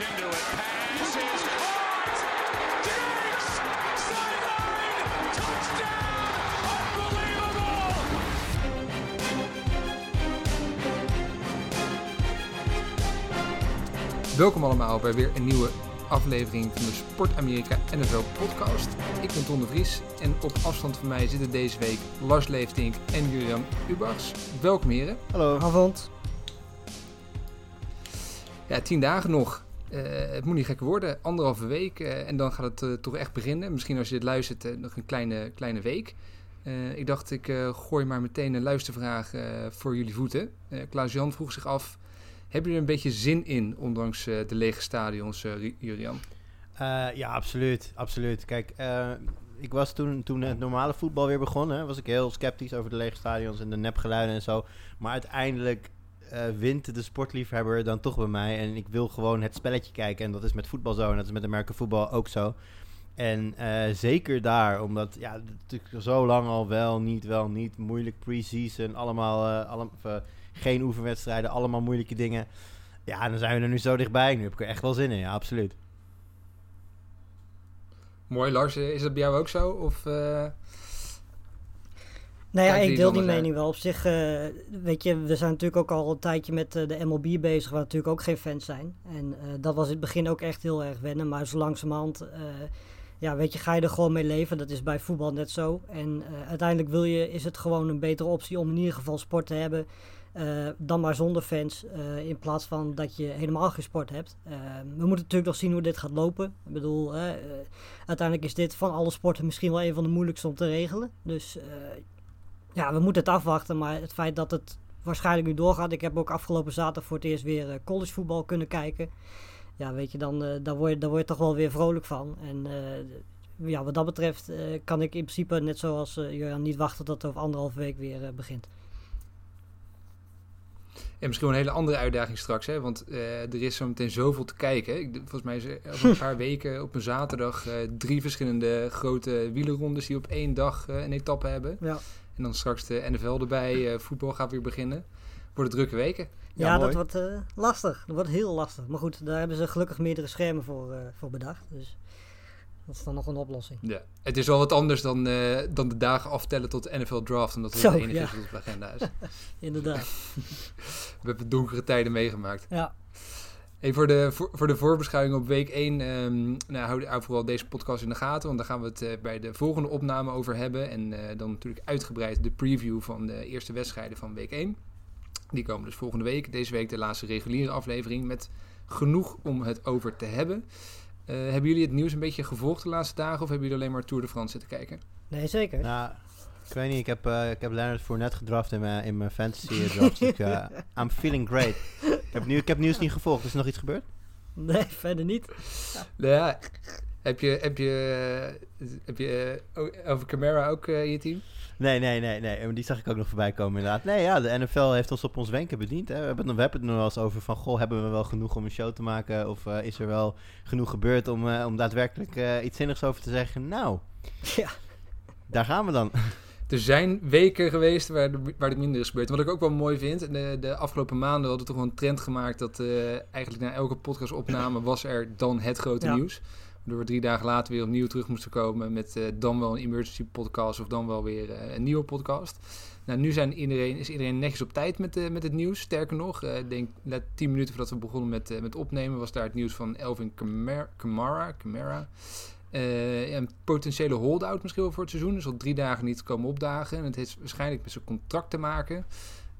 into it. Pass is caught. Diggs! Sideline! Touchdown! Unbelievable! Welkom allemaal bij weer een nieuwe aflevering van de Sport Amerika NFL podcast. Ik ben Ton de Vries en op afstand van mij zitten deze week Lars Leeftink en Julian Ubachs. Welkom heren. Hallo. Avond. Ja, tien dagen nog. Eh, het moet niet gekker worden. Anderhalve week eh, en dan gaat het eh, toch echt beginnen. Misschien als je dit luistert nog een kleine, kleine week. Ik dacht ik gooi maar meteen een luistervraag voor jullie voeten. Klaas-Jan vroeg zich af, hebben jullie er een beetje zin in, ondanks de lege stadions? Eh, ja, absoluut. absoluut. Kijk, ik was toen, toen het normale voetbal weer begon, was ik heel sceptisch over de lege stadions en de nepgeluiden en zo. Maar uiteindelijk eh, wint de sportliefhebber dan toch bij mij. En ik wil gewoon het spelletje kijken. En dat is met voetbal zo en dat is met Amerika voetbal ook zo. En eh, zeker daar, omdat ja, natuurlijk zo lang al wel, niet, wel, niet, moeilijk pre-season, allemaal, eh, alle, geen oefenwedstrijden, allemaal moeilijke dingen. Ja, dan zijn we er nu zo dichtbij. Nu heb ik er echt wel zin in, ja, absoluut. Mooi, Lars. Is dat bij jou ook zo? Of, Nou ja, ik deel die mening wel. Op zich, eh, weet je, we zijn natuurlijk ook al een tijdje met eh, de MLB bezig, waar natuurlijk ook geen fans zijn. En eh, dat was in het begin ook echt heel erg wennen. Maar zo langzamerhand, ja, weet je, ga je er gewoon mee leven. Dat is bij voetbal net zo. En uiteindelijk wil je, is het gewoon een betere optie om in ieder geval sport te hebben. dan maar zonder fans, in plaats van dat je helemaal geen sport hebt. We moeten natuurlijk nog zien hoe dit gaat lopen. Ik bedoel, uiteindelijk is dit van alle sporten misschien wel een van de moeilijkste om te regelen. Dus ja, we moeten het afwachten. Maar het feit dat het waarschijnlijk nu doorgaat. Ik heb ook afgelopen zaterdag voor het eerst weer eh, collegevoetbal kunnen kijken. Ja, weet je, dan, eh daar, word je, daar word je toch wel weer vrolijk van. En eh, ja, wat dat betreft kan ik in principe, net zoals Jurjan, niet wachten tot het over anderhalve week weer begint. En misschien wel een hele andere uitdaging straks, hè? want er is zo meteen zoveel te kijken. Ik, volgens mij is er over een paar weken op een zaterdag drie verschillende grote wielerrondes die op één dag eh, een etappe hebben. Ja, En dan straks de NFL erbij, eh, voetbal gaat weer beginnen. Worden drukke weken. Ja, ja, dat wordt eh, lastig. Dat wordt heel lastig. Maar goed, daar hebben ze gelukkig meerdere schermen voor, eh, voor bedacht. Dus dat is dan nog een oplossing. Ja. Het is wel wat anders dan, eh, dan de dagen aftellen tot de NFL draft, omdat dat Zo, het enige ja. is wat op de agenda is. Inderdaad. We hebben donkere tijden meegemaakt. Ja, Hey, voor, de, voor, voor de voorbeschouwing op week 1, ehm, nou, hou, hou vooral deze podcast in de gaten, want daar gaan we het eh, bij de volgende opname over hebben. En eh, dan natuurlijk uitgebreid de preview van de eerste wedstrijden van week 1. Die komen dus volgende week. Deze week de laatste reguliere aflevering met genoeg om het over te hebben. Eh, hebben jullie het nieuws een beetje gevolgd de laatste dagen of hebben jullie alleen maar Tour de France zitten kijken? nee, zeker. Nou, ik weet niet, ik heb, eh ik heb Leonard Fournette gedraft in mijn, in mijn fantasy draft. dus ik, eh, I'm feeling great. Ik heb, nu, ik heb nieuws niet gevolgd. Is er nog iets gebeurd? Nee, verder niet. Nou Ja, heb je, heb je, heb je eh, over Camara ook eh, in je team? Nee, nee, nee, nee. En Die zag ik ook nog voorbij komen inderdaad. Nee, ja, de NFL heeft ons op ons wenken bediend. Hè. We, hebben het, we hebben het nog wel eens over van... Goh, hebben we wel genoeg om een show te maken? Of eh, is er wel genoeg gebeurd om, eh, om daadwerkelijk eh, iets zinnigs over te zeggen? Nou, Ja. daar gaan we dan. Er zijn weken geweest waar, de- waar het minder is gebeurd. Wat ik ook wel mooi vind, de, de afgelopen maanden hadden we toch wel een trend gemaakt dat eh, eigenlijk na elke podcastopname was er dan het grote Ja. nieuws. Waardoor we drie dagen later weer opnieuw terug moesten komen met eh, dan wel een emergency podcast of dan wel weer eh, een nieuwe podcast. Nou, nu zijn iedereen, is iedereen netjes op tijd met, met het nieuws. Sterker nog, ik denk net tien minuten voordat we begonnen met, met opnemen was daar het nieuws van Elvin Kamara. Kamara, Eh, een potentiële holdout misschien wel voor het seizoen. Dus al drie dagen niet komen opdagen. En het heeft waarschijnlijk met zijn contract te maken.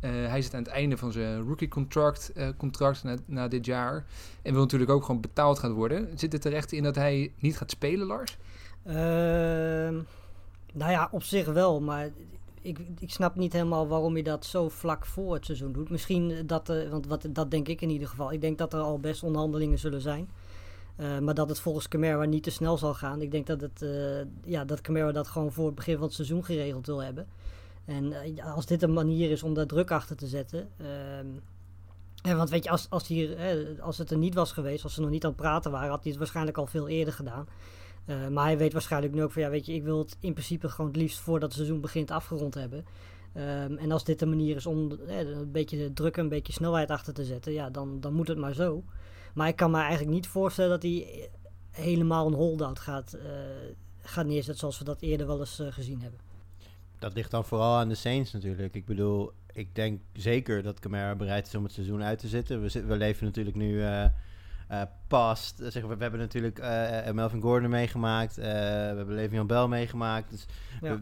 Eh, hij zit aan het einde van zijn rookie contract, eh, contract na, dit jaar. En wil natuurlijk ook gewoon betaald gaan worden. Zit het terecht in dat hij niet gaat spelen, Lars? Ehm, nou ja, op zich wel, maar ik, ik snap niet helemaal waarom je dat zo vlak voor het seizoen doet. Misschien dat, want wat, dat denk ik in ieder geval. Ik denk dat er al best onderhandelingen zullen zijn. Eh, maar dat het volgens Camara niet te snel zal gaan. Ik denk dat, het, eh, ja, dat Camara dat gewoon voor het begin van het seizoen geregeld wil hebben. En eh, als dit een manier is om daar druk achter te zetten. ehm, en want weet je, als, als, hier, als het er niet was geweest, als ze nog niet aan het praten waren, had hij het waarschijnlijk al veel eerder gedaan. Maar hij weet waarschijnlijk nu ook van ja, weet je, ik wil het in principe gewoon het liefst voordat het seizoen begint afgerond hebben. Ehm, en als dit de manier is om een beetje druk, een beetje snelheid achter te zetten, ja, dan, dan moet het maar zo. Maar ik kan me eigenlijk niet voorstellen dat hij helemaal een holdout gaat, uh, gaat neerzetten zoals we dat eerder wel eens uh, gezien hebben. Dat ligt dan vooral aan de Saints natuurlijk. Ik bedoel, ik denk zeker dat Camara bereid is om het seizoen uit te zitten. We, we leven natuurlijk nu uh, past. Zeg, we, we, hebben natuurlijk Melvin Gordon meegemaakt. we hebben Le'Veon Bell meegemaakt. Dus ja.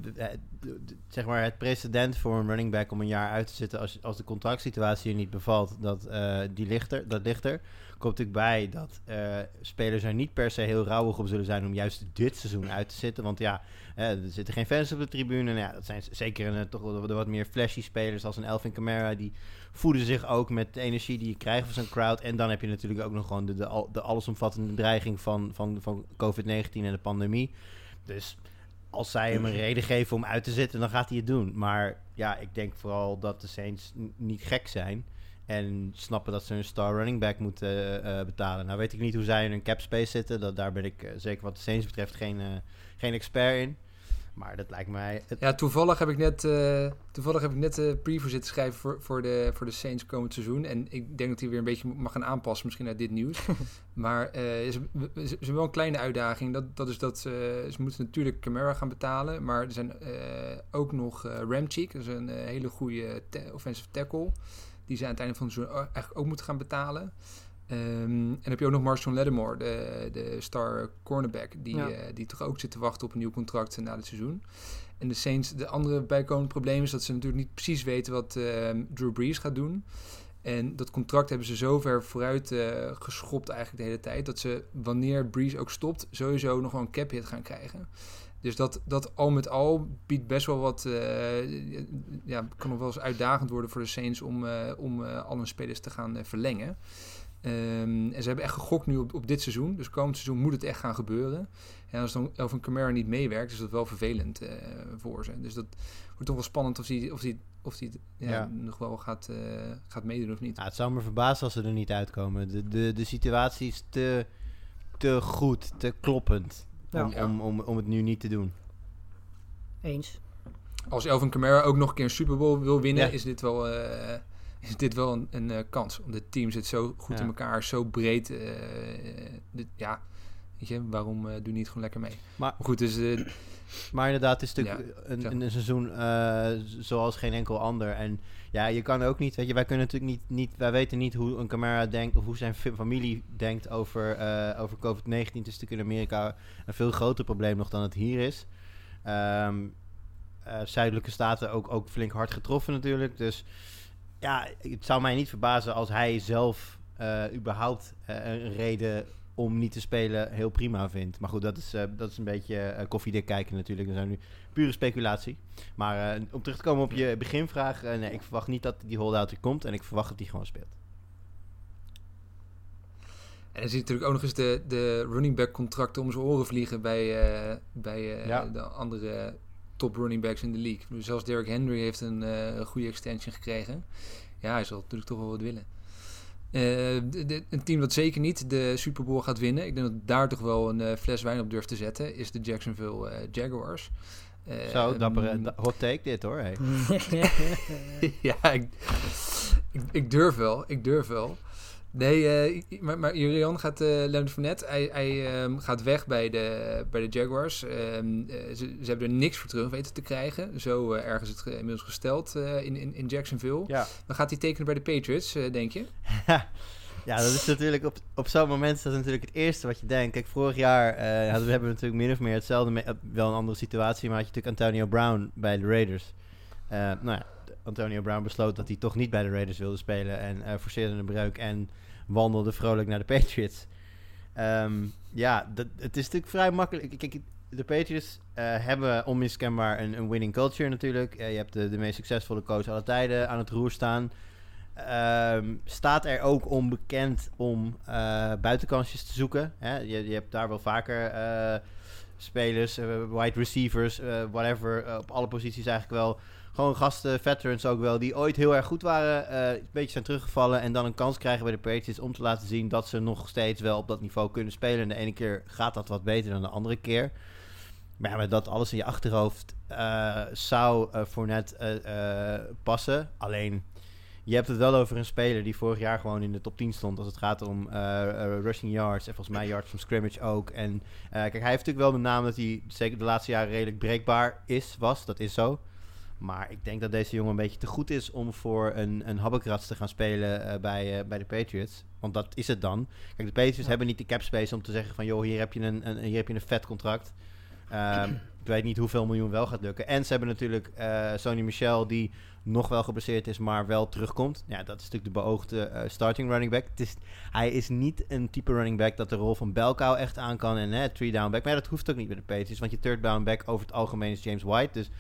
zeg maar het precedent voor een running back om een jaar uit te zitten als, als de contractsituatie je niet bevalt, dat, die ligt er, dat ligt er komt natuurlijk bij dat uh, spelers er niet per se heel rauwig op zullen zijn om juist dit seizoen uit te zitten. Want ja, uh, er zitten geen fans op de tribune. Nou ja, dat zijn zeker een, eh, toch de wat meer flashy spelers als een Elvin Kamara. Die voeden zich ook met de energie die je krijgt van zo'n crowd. En dan heb je natuurlijk ook nog gewoon de, de, de allesomvattende dreiging van, van, van COVID-19 en de pandemie. Dus als zij hem een reden geven om uit te zitten, dan gaat hij het doen. Maar ja, ik denk vooral dat de Saints niet gek zijn. En snappen dat ze een star running back moeten uh, betalen. Nou weet ik niet hoe zij in een cap space zitten. Dat, daar ben ik uh, zeker wat de Saints betreft geen, uh, geen expert in. Maar dat lijkt mij... Het... Ja, toevallig heb ik net, toevallig heb ik net de preview zitten schrijven voor, voor, de, voor de Saints komend seizoen. En ik denk dat hij weer een beetje mag gaan aanpassen misschien naar dit nieuws. maar ze, ze, hebben wel een kleine uitdaging. Dat, dat is dat ze, ze moeten natuurlijk Camara gaan betalen. Maar er zijn ook nog Ramchick. Dat is een hele goede offensive tackle die ze aan het einde van het seizoen eigenlijk ook moeten gaan betalen. Um, en dan heb je ook nog Marshawn Lattimore, de, de star cornerback, die, ja. uh, die toch ook zit te wachten op een nieuw contract na het seizoen. En de Saints, de andere bijkomende probleem is dat ze natuurlijk niet precies weten wat uh, Drew Brees gaat doen. En dat contract hebben ze zo ver vooruit uh, geschopt eigenlijk de hele tijd, dat ze wanneer Brees ook stopt, sowieso nog wel een cap hit gaan krijgen. Dus dat, dat al met al biedt best wel wat. Uh, ja, kan nog wel eens uitdagend worden voor de Saints om, uh, om uh, al hun spelers te gaan verlengen. Um, en ze hebben echt gegokt nu op, op dit seizoen. Dus komend seizoen moet het echt gaan gebeuren. En als dan Elvin Kamara niet meewerkt, is dat wel vervelend voor ze. Dus dat wordt toch wel spannend of hij of die, of die, ja, ja. nog wel gaat, gaat meedoen of niet. Ja, het zou me verbazen als ze er niet uitkomen. De, de, de situatie is te, te goed, te kloppend. Om, ja. om, om, om het nu niet te doen. Eens. Als Elvin Kamara ook nog een keer een Super Bowl wil winnen, ja. is dit wel, uh, is dit wel een, een uh, kans. Want het team zit zo goed ja. in elkaar, zo breed. Uh, dit, ja, weet je, waarom doe je niet gewoon lekker mee? Maar, maar goed, dus... maar inderdaad, het is natuurlijk een, een, seizoen zoals geen enkel ander. En ja, je kan ook niet, weet je, wij kunnen natuurlijk niet, niet wij weten niet hoe een camera denkt of hoe zijn familie denkt over, uh, over COVID-19. Het is natuurlijk in Amerika een veel groter probleem nog dan het hier is. Um, uh, zuidelijke staten ook, ook flink hard getroffen natuurlijk. Dus ja, het zou mij niet verbazen als hij zelf uh, überhaupt een reden om niet te spelen heel prima vindt. Maar goed, dat is, uh, dat is een beetje uh, koffiedik kijken natuurlijk. Dat is nu pure speculatie. Maar uh, om terug te komen op je beginvraag. nee, ik verwacht niet dat die holdout er komt. En ik verwacht dat hij gewoon speelt. En dan zie je natuurlijk ook nog eens de, de running back contracten om zijn oren vliegen bij, bij ja. de andere top running backs in de league. Dus zelfs Derrick Henry heeft een goede extension gekregen. Ja, hij zal natuurlijk toch wel wat willen. Uh, de, de, een team dat zeker niet de Super Bowl gaat winnen, ik denk dat daar toch wel een uh, fles wijn op durft te zetten, is de Jacksonville uh, Jaguars. Zo, dapper hot take dit hoor. Hey. ja, ik, ik, ik, durf wel, ik durf wel. Nee, uh, maar, maar Jurian gaat, uh, Leonard Fournette, hij, hij um, gaat weg bij de, bij de Jaguars. Um, uh, ze, ze, hebben er niks voor terug weten te krijgen. Zo ergens het inmiddels gesteld in, in, in Jacksonville. Ja. Dan gaat hij tekenen bij de Patriots, denk je? ja, dat is natuurlijk op, op zo'n moment is dat natuurlijk het eerste wat je denkt. Kijk, vorig jaar hadden we hebben natuurlijk min of meer hetzelfde, mee, wel een andere situatie, maar had je natuurlijk Antonio Brown bij de Raiders. nou ja, Antonio Brown besloot dat hij toch niet bij de Raiders wilde spelen en uh, forceerde een breuk en wandelde vrolijk naar de Patriots. Um, ja, het is natuurlijk vrij makkelijk. Kijk, de Patriots uh, hebben onmiskenbaar een, een, winning culture natuurlijk. Uh, je hebt de, meest succesvolle coach aller tijden aan het roer staan. Um, staat er ook onbekend om buitenkansjes te zoeken. Hè? Je, je, hebt daar wel vaker spelers, wide receivers, whatever, op alle posities eigenlijk wel gewoon gasten, veterans ook wel, die ooit heel erg goed waren, uh, een beetje zijn teruggevallen en dan een kans krijgen bij de Patriots om te laten zien dat ze nog steeds wel op dat niveau kunnen spelen. En de ene keer gaat dat wat beter dan de andere keer. Maar ja, met dat alles in je achterhoofd uh, zou uh, voor net passen. Alleen, je hebt het wel over een speler die vorig jaar gewoon in de top 10 stond als het gaat om eh, eh, rushing yards en volgens mij yards from scrimmage ook. En eh, kijk, hij heeft natuurlijk wel de naam dat hij zeker de laatste jaren redelijk breekbaar is, was. Dat is zo. Maar ik denk dat deze jongen een beetje te goed is om voor een, een habbekrats te gaan spelen eh, bij, eh, bij de Patriots. Want dat is het dan. Kijk, de Patriots Ja. hebben niet de cap space om te zeggen van... joh, hier heb je een, een, hier heb je een vet contract. Ehm, ik weet niet hoeveel miljoen wel gaat lukken. En ze hebben natuurlijk eh Sony Michel die nog wel geblesseerd is, maar wel terugkomt. Ja, dat is natuurlijk de beoogde starting running back. Het is, hij is niet een type running back dat de rol van Belkou echt aan kan. En hè, three down back. Maar ja, dat hoeft ook niet bij de Patriots. Want je third down back over het algemeen is James White. Dus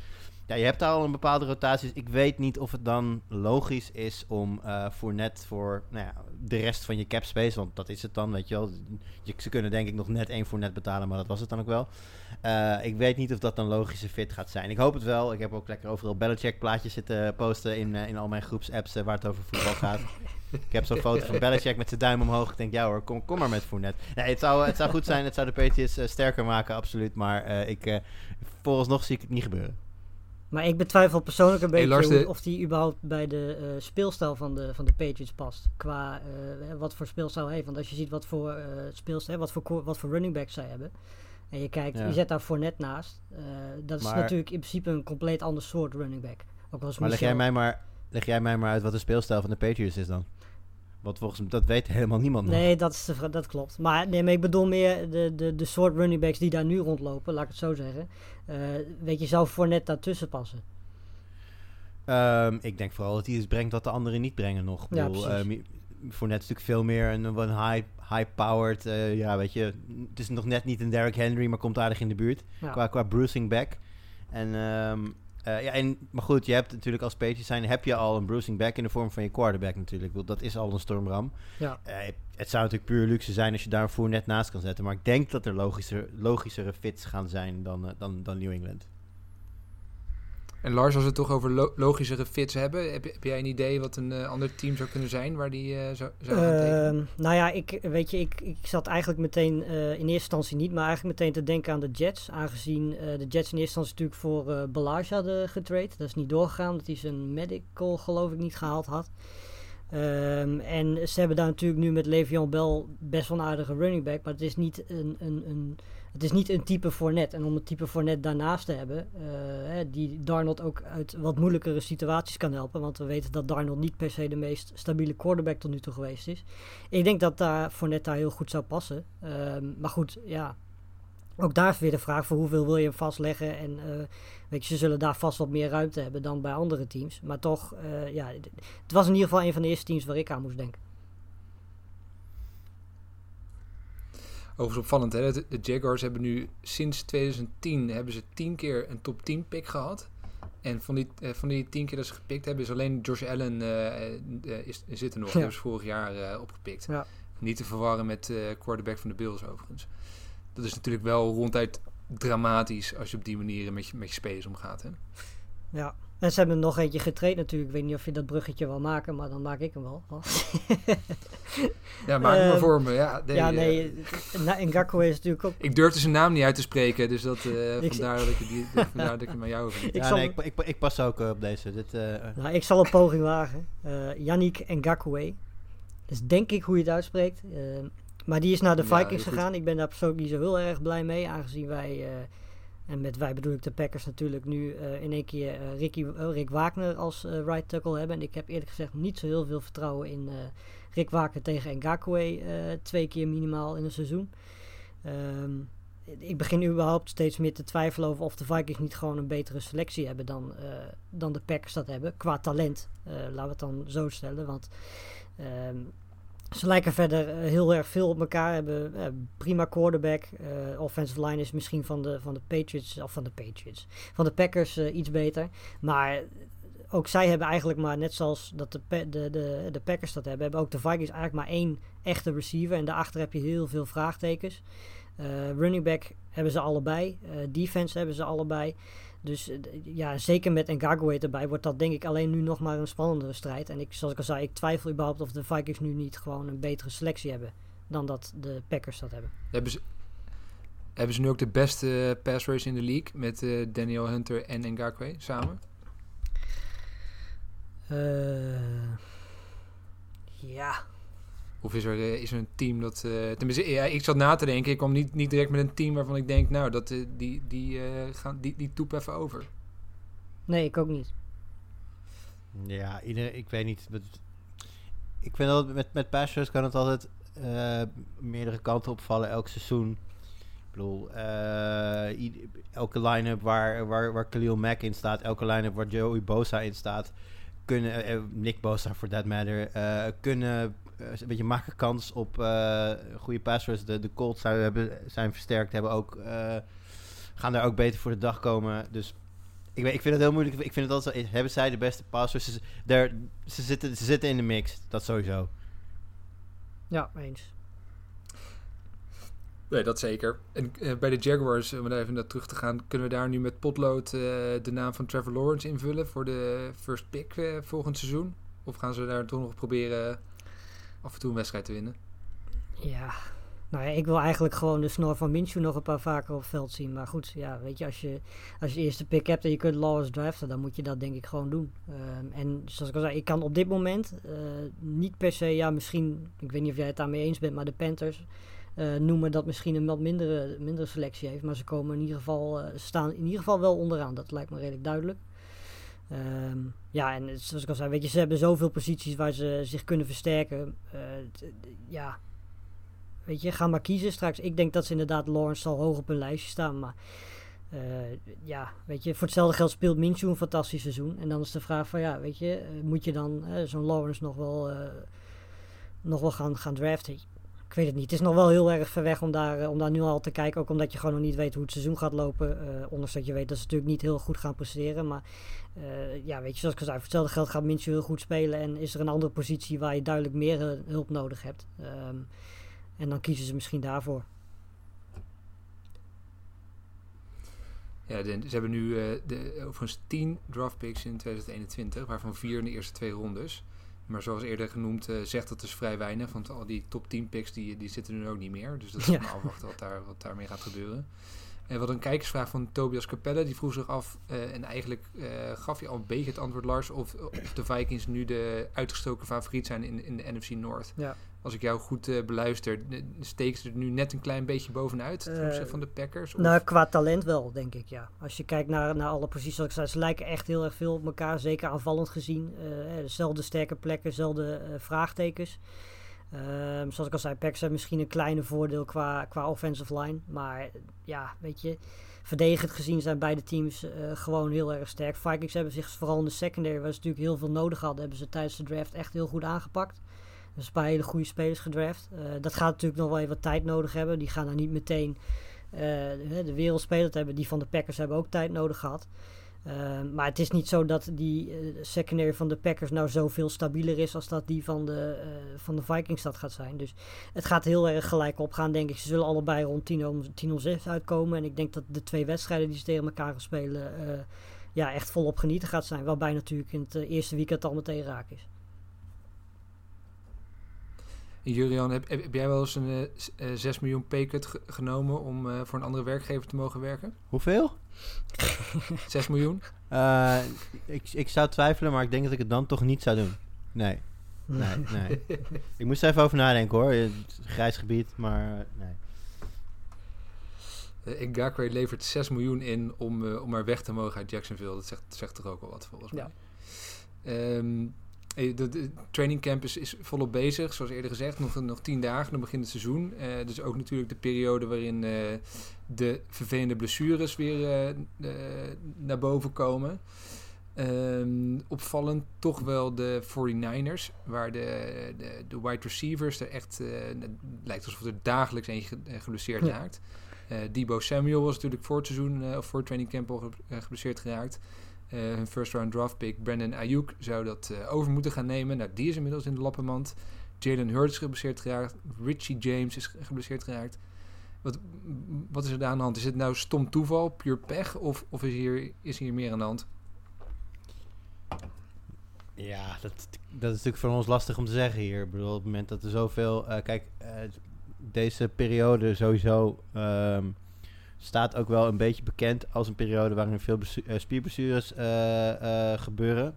ja, je hebt daar al een bepaalde rotaties. Ik weet niet of het dan logisch is om eh voor net voor nou ja, de rest van je cap space, want dat is het dan, weet je wel. Je, ze kunnen denk ik nog net één voor net betalen, maar dat was het dan ook wel. Eh, ik weet niet of dat een logische fit gaat zijn. Ik hoop het wel. Ik heb ook lekker overal Belichick plaatjes zitten posten in, eh, in al mijn groepsapps waar het over voetbal gaat. ik heb zo'n foto van Belichick met zijn duim omhoog. Ik denk, ja hoor, kom, kom maar met Fournette. Nee, het zou, het zou goed zijn. Het zou de eh, sterker maken, absoluut. Maar ik, eh vooralsnog zie ik het niet gebeuren. Maar ik betwijfel persoonlijk een Hey, beetje Lars, hoe- de- of die überhaupt bij de eh, speelstijl van de, van de Patriots past. Qua eh, wat voor speelstijl hij heeft. Want als je ziet wat voor uh, speelstijl, wat voor, wat voor running backs zij hebben. En je kijkt, Ja. je zet daar voor net naast. dat is Maar- natuurlijk in principe een compleet ander soort running back. Ook Maar leg jij, mij maar, leg jij mij maar uit wat de speelstijl van de Patriots is dan? Want volgens mij, dat weet helemaal niemand nog. Nee, dat, is de dat klopt. Maar, nee, maar ik bedoel meer de, de, de soort running backs die daar nu rondlopen, laat ik het zo zeggen. Eh, weet je, zou voor net daartussen passen. Ehm, ik denk vooral dat hij iets brengt wat de anderen niet brengen nog. Ik Ja, bedoel, precies. ehm, voor net natuurlijk veel meer een, een high, high-powered, eh, ja weet je, het is nog net niet een Derrick Henry, maar komt aardig in de buurt Ja. qua, qua bruising back. En, ehm, eh, ja, en, maar goed, je hebt natuurlijk als Patriots zijn, heb je al een bruising back in de vorm van je quarterback natuurlijk. Bedoel, Dat is al een stormram. Ja. Eh, het zou natuurlijk puur luxe zijn als je daar een voor net naast kan zetten, maar ik denk dat er logischer, logischere fits gaan zijn dan, eh, dan, dan New England. En Lars, als we het toch over lo- logischere fits hebben, heb, heb jij een idee wat een eh, ander team zou kunnen zijn waar die eh, zou, zou gaan tekenen? Ehm, nou ja, ik, weet je, ik, ik zat eigenlijk meteen eh, in eerste instantie niet, maar eigenlijk meteen te denken aan de Jets. Aangezien de Jets in eerste instantie natuurlijk voor eh Balage hadden getrade. Dat is niet doorgegaan, omdat hij zijn medical geloof ik niet gehaald had. Ehm, en ze hebben daar natuurlijk nu met Le'Veon Bell best wel een aardige running back, maar het is niet een, een, een, het is niet een type Fournette. En om een type Fournette daarnaast te hebben, eh, die Darnold ook uit wat moeilijkere situaties kan helpen. Want we weten dat Darnold niet per se de meest stabiele quarterback tot nu toe geweest is. Ik denk dat daar Fournette daar heel goed zou passen. Ehm, maar goed, ja. Ook daar is weer de vraag voor hoeveel wil je hem vastleggen. En eh, weet je, ze zullen daar vast wat meer ruimte hebben dan bij andere teams. Maar toch, eh, ja, het was in ieder geval een van de eerste teams waar ik aan moest denken. Overigens opvallend, hè? De, Jaguars hebben nu sinds 2010 hebben ze 10 keer een top 10 pick gehad. En van die, eh, van die 10 keer dat ze gepikt hebben, is alleen Josh Allen eh, is, zit er nog. Die Ja. hebben ze vorig jaar opgepikt. Ja. Niet te verwarren met eh quarterback van de Bills overigens. Dat is natuurlijk wel ronduit dramatisch als je op die manier met je, met je spelers omgaat. Hè? Ja. En ze hebben nog eentje getraind natuurlijk. Ik weet niet of je dat bruggetje wil maken, maar dan maak ik hem wel. Ja, maak het maar Ehm, voor me. Ja, nee, ja, eh, nee. Is natuurlijk ook... ik durfde zijn naam niet uit te spreken, dus dat, eh, Ik- vandaar, dat ik die, vandaar dat ik hem aan jou vind. Ik ja, zal- nee, ik, ik, ik pas ook eh, op deze. Dit, eh, Nou, ik zal een poging wagen. Eh Yannick Ngakwe. Dat is denk ik hoe je het uitspreekt. Maar die is naar de Vikings gegaan. Ik ben daar persoonlijk niet zo heel erg blij mee. Aangezien wij, eh, en met wij bedoel ik de Packers natuurlijk, nu eh, in één keer eh, Ricky, eh, Rick Wagner als right tackle hebben. En ik heb eerlijk gezegd niet zo heel veel vertrouwen in Rick Wagner tegen Ngakwe. twee keer minimaal in een seizoen. Ehm, ik begin überhaupt steeds meer te twijfelen over of de Vikings niet gewoon een betere selectie hebben dan, dan de Packers dat hebben. Qua talent, laten we het dan zo stellen. Want ehm, ze lijken verder eh, heel erg veel op elkaar. Hebben eh, prima quarterback. eh, offensive line is misschien van de, van de Patriots, of van de Patriots, van de Packers iets beter. Maar ook zij hebben eigenlijk maar, net zoals dat de, de, de, de Packers dat hebben, hebben ook de Vikings eigenlijk maar één echte receiver. En daarachter heb je heel veel vraagtekens. Running back hebben ze allebei. Defense hebben ze allebei. Dus eh, ja, zeker met Ngagwe erbij wordt dat denk ik alleen nu nog maar een spannendere strijd. En ik, zoals ik al zei, ik twijfel überhaupt of de Vikings nu niet gewoon een betere selectie hebben dan dat de Packers dat hebben. Hebben ze, hebben ze nu ook de beste pass race in de league met eh, Daniel Hunter en Ngakwe samen? Eh, Ja, Of is er, eh, is er een team dat... eh, tenminste, ja, ik zat na te denken. Ik kwam niet, niet direct met een team waarvan ik denk... Nou, dat, eh, die, die, eh, gaan, die, die toep even over. nee, ik ook niet. Ja, iedereen, ik weet niet. met- ik vind dat met, met passers kan het altijd eh, meerdere kanten opvallen elk seizoen. Ik bedoel, eh, elke line-up waar, waar, waar Khalil Mack in staat, elke line-up waar Joey Bosa in staat, kunnen, Nick Bosa for that matter, eh, kunnen een beetje maken kans op eh, goede passers. De, de Colts zijn, hebben, zijn versterkt, hebben ook, eh, gaan daar ook beter voor de dag komen. Dus ik, weet, ik vind het heel moeilijk. Ik vind het altijd zo, hebben zij de beste passers? Ze, daar- ze, zitten, ze zitten in de mix, dat sowieso. Ja, eens. Nee, dat zeker. En eh, bij de Jaguars, om daar even naar terug te gaan... kunnen we daar nu met potlood eh, de naam van Trevor Lawrence invullen... voor de first pick eh, volgend seizoen? Of gaan ze daar toch nog proberen af en toe een wedstrijd te winnen? Ja, nou ja, ik wil eigenlijk gewoon de snor van Minshew nog een paar vaker op veld zien. Maar goed, ja, weet je, als je, als je eerste pick hebt en je kunt Lawrence draften, dan moet je dat denk ik gewoon doen. Ehm, en zoals ik al zei, ik kan op dit moment eh, niet per se, ja, misschien, ik weet niet of jij het daarmee eens bent, maar de Panthers eh, noemen dat misschien een wat mindere, mindere selectie heeft. Maar ze komen in ieder geval, eh, staan in ieder geval wel onderaan. Dat lijkt me redelijk duidelijk. Ehm, ja, en zoals ik al zei, weet je, ze hebben zoveel posities waar ze zich kunnen versterken. Eh, ja, weet je, ga maar kiezen straks. Ik denk dat ze inderdaad Lawrence zal hoog op hun lijstje staan, maar eh, ja, weet je, voor hetzelfde geld speelt Minshew een fantastisch seizoen. En dan is de vraag van, ja, weet je, eh, moet je dan zo'n Lawrence nog wel, nog wel gaan, gaan draften? Ik weet het niet. Het is nog wel heel erg ver weg om daar, eh, om daar nu al te kijken. Ook omdat je gewoon nog niet weet hoe het seizoen gaat lopen. eh ondanks dat je weet dat ze natuurlijk niet heel goed gaan presteren. Maar eh, ja, weet je, zoals ik al zei, voor hetzelfde geld gaat Minshew heel goed spelen. En is er een andere positie waar je duidelijk meer hulp nodig hebt. Ehm, en dan kiezen ze misschien daarvoor. Ja, ze hebben nu de, overigens 10 draft picks in 2021, waarvan vier in de eerste twee rondes. Maar zoals eerder genoemd, eh, zegt dat dus vrij weinig. Want al die top 10 picks die, die zitten er nu ook niet meer. Dus dat is Ja. maar afwachten wat, daar, wat daarmee gaat gebeuren. En wat een kijkersvraag van Tobias Capelle. Die vroeg zich af, eh, en eigenlijk eh, gaf je al een beetje het antwoord Lars... Of, of de Vikings nu de uitgestoken favoriet zijn in, in de NFC North. Ja. Als ik jou goed eh, beluister, steken ze er nu net een klein beetje bovenuit... Eh, van de Packers? Of- Nou, qua talent wel, denk ik, ja. Als je kijkt naar, naar alle posities, zoals ik zei, ze lijken echt heel erg veel op elkaar. Zeker aanvallend gezien. Eh, dezelfde sterke plekken, dezelfde vraagtekens. Ehm, zoals ik al zei, Packers hebben misschien een kleine voordeel qua, qua offensive line. Maar ja, weet je, verdedigend gezien zijn beide teams gewoon heel erg sterk. Vikings hebben zich vooral in de secondary, waar ze natuurlijk heel veel nodig hadden, hebben ze tijdens de draft echt heel goed aangepakt. Dus een paar hele goede spelers gedraft. Eh, dat gaat natuurlijk nog wel even wat tijd nodig hebben. Die gaan dan niet meteen eh, de, de wereldspeler te hebben. Die van de Packers hebben ook tijd nodig gehad. Eh, maar het is niet zo dat die secondary van de Packers nou zoveel stabieler is als dat die van de, van de Vikings dat gaat zijn. Dus het gaat heel erg gelijk opgaan, denk ik. Ze zullen allebei rond 10 om 10 om 6 uitkomen. En ik denk dat de twee wedstrijden die ze tegen elkaar gaan spelen, ja, echt volop genieten gaat zijn. Waarbij natuurlijk in het eerste weekend al meteen raak is. En Jurian, heb, jij wel eens een eh, s- eh, 6 miljoen paycut ge- genomen om eh, voor een andere werkgever te mogen werken? Hoeveel? 6 miljoen? Eh, ik, ik zou twijfelen, maar ik denk dat ik het dan toch niet zou doen. Nee, nee, nee. ik moest er even over nadenken hoor. Het is een grijs gebied, maar eh, nee. Uh, Ngakwe levert 6 miljoen in om, eh, om maar weg te mogen uit Jacksonville. Dat zegt, zegt toch ook wel wat volgens mij. Ehm, eh, de, de training camp is, is volop bezig, zoals eerder gezegd. Nog, nog tien dagen, dan begint het seizoen. Eh, dus ook natuurlijk de periode waarin eh, de vervelende blessures weer eh, eh, naar boven komen. Ehm, opvallend toch wel de 49ers, waar de, de, de wide receivers er echt... eh, het lijkt alsof er dagelijks een ge- eh, geblesseerd Ja. raakt. Eh Debo Samuel was natuurlijk voor het seizoen eh, of voor het training camp al ge- eh, geblesseerd geraakt. Eh, hun first round draft pick Brandon Ayuk zou dat eh, over moeten gaan nemen. Nou, die is inmiddels in de lappenmand. Jalen Hurts is geblesseerd geraakt. Richie James is ge- geblesseerd geraakt. Wat, wat is er daar aan de hand? Is het nou stom toeval, puur pech? Of, of is, hier, is hier meer aan de hand? Ja, dat, dat is natuurlijk voor ons lastig om te zeggen hier. Ik bedoel, op het moment dat er zoveel... eh, kijk, deze periode sowieso ehm, staat ook wel een beetje bekend als een periode waarin veel eh, spierblessures eh, eh, gebeuren.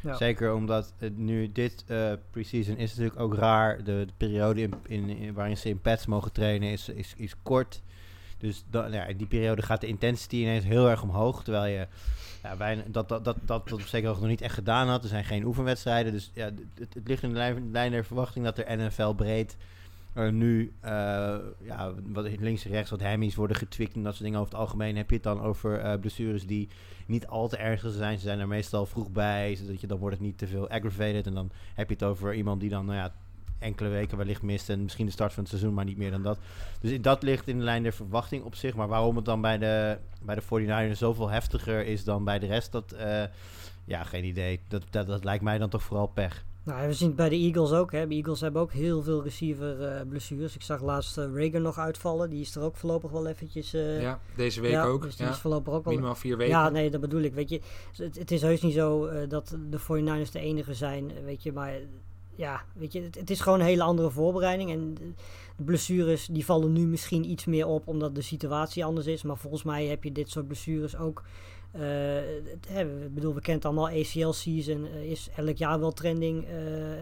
Ja. Zeker omdat het nu dit eh preseason is natuurlijk ook raar. De, de periode in, in, in- waarin ze in pads mogen trainen is, is, is kort. Dus dan, ja, in die periode gaat de intensity ineens heel erg omhoog. Terwijl je ja, bijna, dat, dat, dat, dat, dat op hoogte nog niet echt gedaan had. Er zijn geen oefenwedstrijden. Dus ja, het, het ligt in de lijn, lijn der verwachting dat er NFL breed er nu eh, ja, wat links en rechts wat hammies worden getwikt en dat soort dingen. Over het algemeen heb je het dan over eh, blessures die niet al te ernstig zijn. Ze zijn er meestal vroeg bij, zodat je dan wordt het niet te veel aggravated. En dan heb je het over iemand die dan nou ja, enkele weken wellicht mist en misschien de start van het seizoen, maar niet meer dan dat. Dus dat ligt in de lijn der verwachting op zich. Maar waarom het dan bij de, bij de 49ers zoveel heftiger is dan bij de rest, dat... eh, ja, geen idee. Dat, dat, dat lijkt mij dan toch vooral pech. Nou, we zien het bij de Eagles ook. Hè. De Eagles hebben ook heel veel receiver eh, blessures. Ik zag laatst eh, Reagan nog uitvallen. Die is er ook voorlopig wel eventjes... eh, ja, deze week ja, ook. Dus die ja. is voorlopig ook. Minimaal vier weken. Ja, nee, dat bedoel ik. Weet je, het, het is heus niet zo dat de 49ers de enige zijn, weet je, maar ja, weet je, het, het is gewoon een hele andere voorbereiding en de blessures die vallen nu misschien iets meer op omdat de situatie anders is, maar volgens mij heb je dit soort blessures ook. Eh, hè, ik bedoel, we kennen allemaal, ACL season eh, is elk jaar wel trending eh,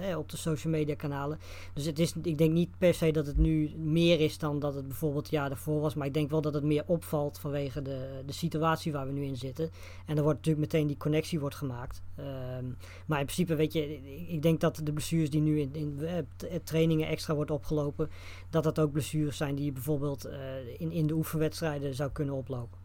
hè, op de social media kanalen. Dus het is, ik denk niet per se dat het nu meer is dan dat het bijvoorbeeld jaar ervoor was. Maar ik denk wel dat het meer opvalt vanwege de, de situatie waar we nu in zitten. En er wordt natuurlijk meteen die connectie wordt gemaakt. Ehm, maar in principe, weet je, ik- denk dat de blessures die nu in, in eh, eh, trainingen extra wordt opgelopen, dat dat ook blessures zijn die je bijvoorbeeld eh, in, in de oefenwedstrijden zou kunnen oplopen.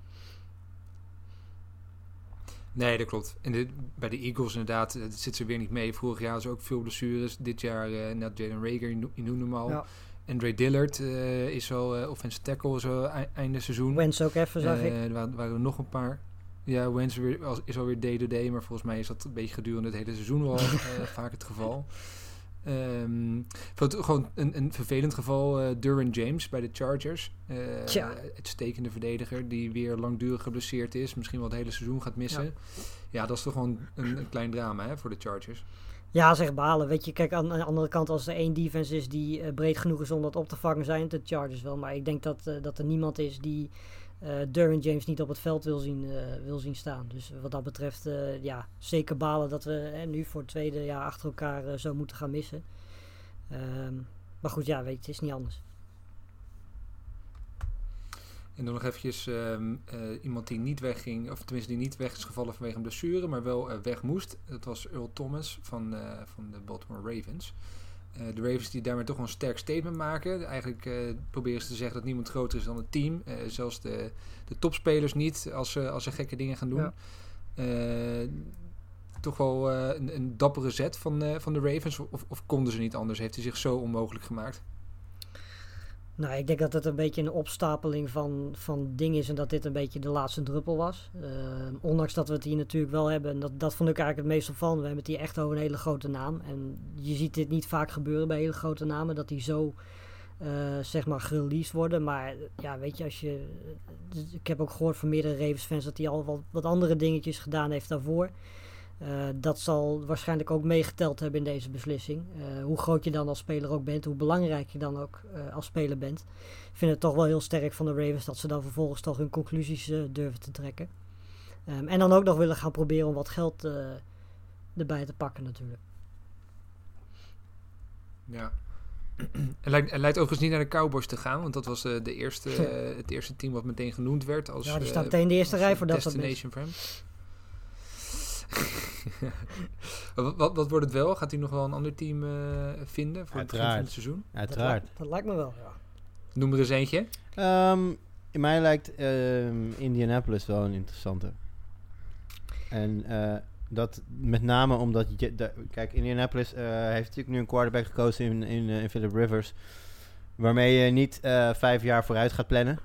Nee, dat klopt. En bij de Eagles inderdaad, eh, zit ze weer niet mee. Vorig jaar was er ook veel blessures. Dit jaar, eh net Jalen Rager, je no- je noemde hem al. Ja. Andre Dillard eh, is al uh, offensive tackle zo ei- einde seizoen. Wens ook even, zag ik. Er waren, waren er nog een paar. Ja, Wens weer, is alweer day-to-day, maar volgens mij is dat een beetje gedurende het hele seizoen wel vaak het geval. Wat gewoon een, een vervelend geval, eh Duran James bij de Chargers. Eh Tja. Uitstekende verdediger die weer langdurig geblesseerd is. Misschien wel het hele seizoen gaat missen. Ja, dat is toch gewoon een, een klein drama hè, voor de Chargers. Ja, zeg balen. Weet je, kijk, aan de andere kant, als er één defense is die eh, breed genoeg is om dat op te vangen, zijn het de Chargers wel. Maar ik denk dat, eh, dat er niemand is die eh Derwin James niet op het veld wil zien, eh, wil zien staan. Dus wat dat betreft, eh, ja, zeker balen dat we nu voor het tweede jaar achter elkaar zo moeten gaan missen. Ehm, maar goed, ja, weet je, het is niet anders. En dan nog eventjes ehm, eh, iemand die niet wegging, of tenminste die niet weg is gevallen vanwege een blessure, maar wel weg moest. Dat was Earl Thomas van, van de Baltimore Ravens. Eh, de Ravens die daarmee toch wel een sterk statement maken. Eigenlijk eh, proberen ze te zeggen dat niemand groter is dan het team. Eh, zelfs de, de topspelers niet, als ze, als ze gekke dingen gaan doen. Ja. Toch wel een, een dappere zet van, van de Ravens. Of, of konden ze niet anders? Heeft hij zich zo onmogelijk gemaakt? Nou, ik denk dat het een beetje een opstapeling van, van dingen is en dat dit een beetje de laatste druppel was. Ehm, ondanks dat we het hier natuurlijk wel hebben, en dat, dat vond ik eigenlijk het meest opvallend. We hebben het hier echt over een hele grote naam. En je ziet dit niet vaak gebeuren bij hele grote namen, dat die zo, eh, zeg maar, gereleased worden. Maar ja, weet je, als je... Ik heb ook gehoord van meerdere Ravens fans dat hij al wat, wat andere dingetjes gedaan heeft daarvoor. Eh, dat zal waarschijnlijk ook meegeteld hebben in deze beslissing. Eh, hoe groot je dan als speler ook bent, hoe belangrijk je dan ook eh, als speler bent. Ik vind het toch wel heel sterk van de Ravens dat ze dan vervolgens toch hun conclusies durven te trekken. Ehm, en dan ook nog willen gaan proberen om wat geld erbij te pakken natuurlijk. Ja. Het lijkt overigens niet naar de Cowboys te gaan, want dat was de eerste, het eerste team wat meteen genoemd werd. Als, Ja, die staat meteen in de eerste rij voor dat Destination for hem. wat, wat, wat wordt het wel? Gaat hij nog wel een ander team eh, vinden voor het begin van het seizoen? Dat, Uiteraard. lijkt- dat lijkt me wel, ja. Noem er eens eentje. Ehm, in mij lijkt ehm, Indianapolis wel een interessante. En eh, dat met name omdat... Je, kijk, Indianapolis eh, heeft natuurlijk nu een quarterback gekozen in, in, in Philip Rivers. Waarmee je niet eh, vijf jaar vooruit gaat plannen.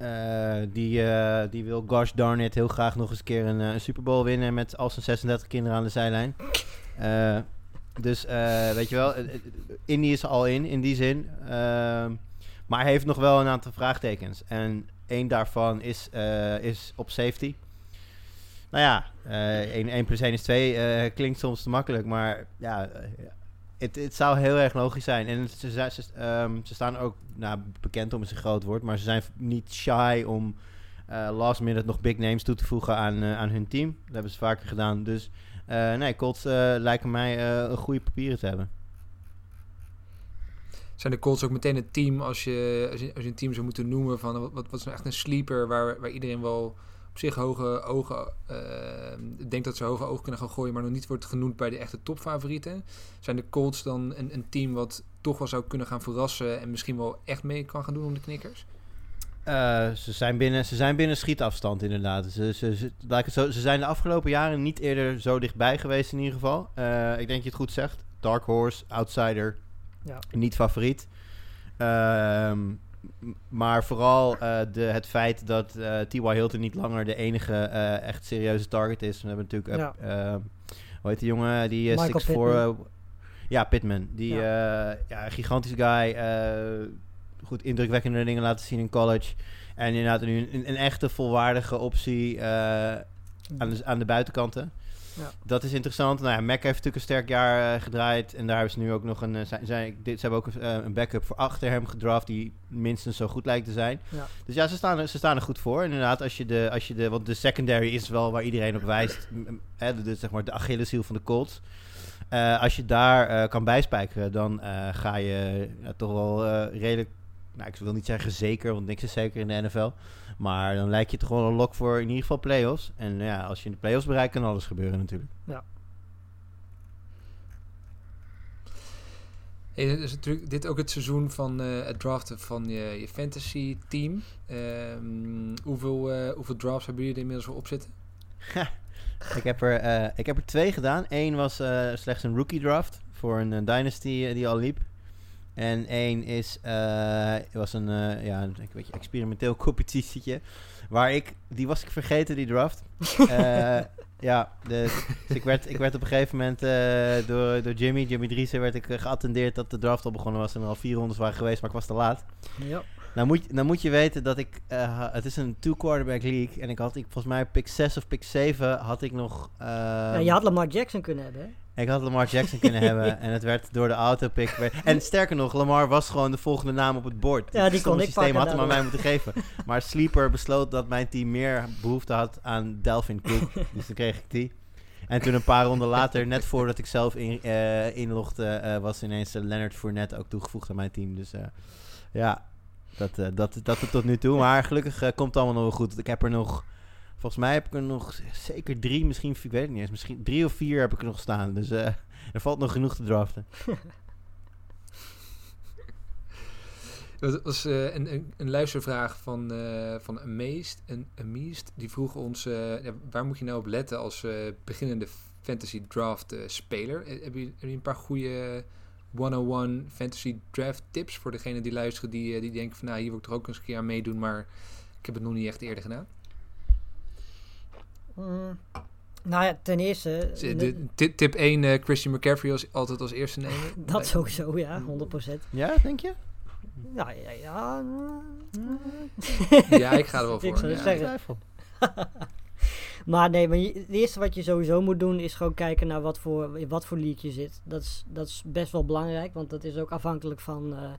Eh, die, eh, die wil, gosh darn it, heel graag nog eens een keer een, eh, Super Bowl winnen met al zijn 36 kinderen aan de zijlijn. Dus weet je wel, Indy is al in, in die zin. Ehm, maar hij heeft nog wel een aantal vraagtekens. En één daarvan is, is op safety. Nou ja, eh 1, 1 plus 1 is 2 eh, klinkt soms te makkelijk. Maar ja, het, het zou heel erg logisch zijn. En ze, ze, ze, ehm, ze staan ook nou, bekend om is een groot woord. Maar ze zijn niet shy om eh, last minute nog big names toe te voegen aan, eh, aan hun team. Dat hebben ze vaker gedaan. Dus Eh, nee, Colts lijken mij een goede papieren te hebben. Zijn de Colts ook meteen het team als je, als je, als je een team zou moeten noemen van wat, wat, is nou echt een sleeper waar, waar iedereen wel zich hoge ogen eh, denkt dat ze hoge ogen kunnen gaan gooien, maar nog niet wordt genoemd bij de echte topfavorieten. Zijn de Colts dan een, een team wat toch wel zou kunnen gaan verrassen en misschien wel echt mee kan gaan doen om de knikkers? Eh, ze, zijn binnen, ze zijn binnen schietafstand inderdaad. Ze, ze, ze, laat ik het zo, ze zijn de afgelopen jaren niet eerder zo dichtbij geweest in ieder geval. Eh, ik denk dat je het goed zegt. Dark Horse, outsider, Ja. niet favoriet. Ehm, maar vooral eh, de, het feit dat eh T.Y. Hilton niet langer de enige eh, echt serieuze target is. We hebben natuurlijk... eh, hoe heet die jongen? Die 6 voor ja, Pittman. Die ja. ja, gigantisch guy. goed indrukwekkende dingen laten zien in college. En inderdaad nu een, een echte volwaardige optie aan, de, aan de buitenkanten. Ja. Dat is interessant. Nou ja, Mac heeft natuurlijk een sterk jaar eh, gedraaid. En daar hebben ze nu ook nog een... eh, zijn, zijn, dit, ze hebben ook een, eh, een backup voor achter hem gedraft... die minstens zo goed lijkt te zijn. Ja. Dus ja, ze staan, er, ze staan er goed voor. Inderdaad, als je de, als je de... Want de secondary is wel waar iedereen op wijst. Hè, de, de- zeg maar de Achilleshiel van de Colts. Als je daar kan bijspijkeren... dan ga je toch wel redelijk... Nou, ik wil niet zeggen zeker, want niks is zeker in de NFL. Maar dan lijkt je toch wel een lock voor in ieder geval playoffs. En ja, als je in de playoffs bereikt, kan alles gebeuren natuurlijk. Hey, het is natuurlijk dit ook het seizoen van eh, het draften van je, je fantasy team. Ehm, hoeveel, eh, hoeveel drafts hebben jullie er inmiddels al op zitten? ik, heb er, eh, ik heb er twee gedaan. Eén was eh, slechts een rookie draft voor een dynasty die al liep. En één is, eh, was een, eh, ja, een beetje experimenteel competitietje. Waar ik, die was ik vergeten, die draft. Eh, ja, dus ik, werd, ik werd op een gegeven moment door, door Jimmy, Jimmy Driessen, werd ik geattendeerd dat de draft al begonnen was en er al vier rondes waren geweest, maar ik was te laat. Ja. Nou moet, je- nou moet je weten dat ik... het is een two-quarterback league. En ik had, ik, volgens mij pick 6 of pick 7 had ik nog... Ja, je had Lamar Jackson kunnen hebben, hè? Ik had Lamar Jackson kunnen hebben. En het werd door de autopick... werd- En sterker nog, Lamar was gewoon de volgende naam op het bord. Ja, die Het kon ik systeem pakken had hem aan mij moeten geven. Maar Sleeper besloot dat mijn team meer behoefte had aan Delvin Cook. dus dan kreeg ik die. En toen een paar ronden later, net voordat ik zelf in, eh, inlogde, eh, was ineens Leonard Fournette ook toegevoegd aan mijn team. Dus eh, ja, dat, dat, dat het tot nu toe. Maar gelukkig komt het allemaal nog wel goed. Ik heb er nog, volgens mij heb ik er nog zeker drie, misschien, ik weet het niet eens, misschien drie of vier heb ik er nog staan. Dus eh, er valt nog genoeg te draften. Dat was eh, een, een, een luistervraag van, eh van Amazed. En Amazed die vroeg ons, waar moet je nou op letten als beginnende fantasy draft speler? Heb je, een paar goede 101 fantasy draft tips voor degene die luisteren die, die denken van nou hier wil ik toch ook eens een keer aan meedoen, maar ik heb het nog niet echt eerder gedaan. Mm. Nou ja, ten eerste... De- tip, tip 1, eh, Christian McCaffrey als, altijd als eerste nemen. dat sowieso, ja, 100%. Ja, denk je? Ja, ja, ja. Ja, ik ga er wel Ik voor. zou Ja, zeggen. Twijfel. Maar nee, maar je- het eerste wat je sowieso moet doen is gewoon kijken naar wat voor, wat voor league je zit. Dat is, dat is best wel belangrijk, want dat is ook afhankelijk van, eh,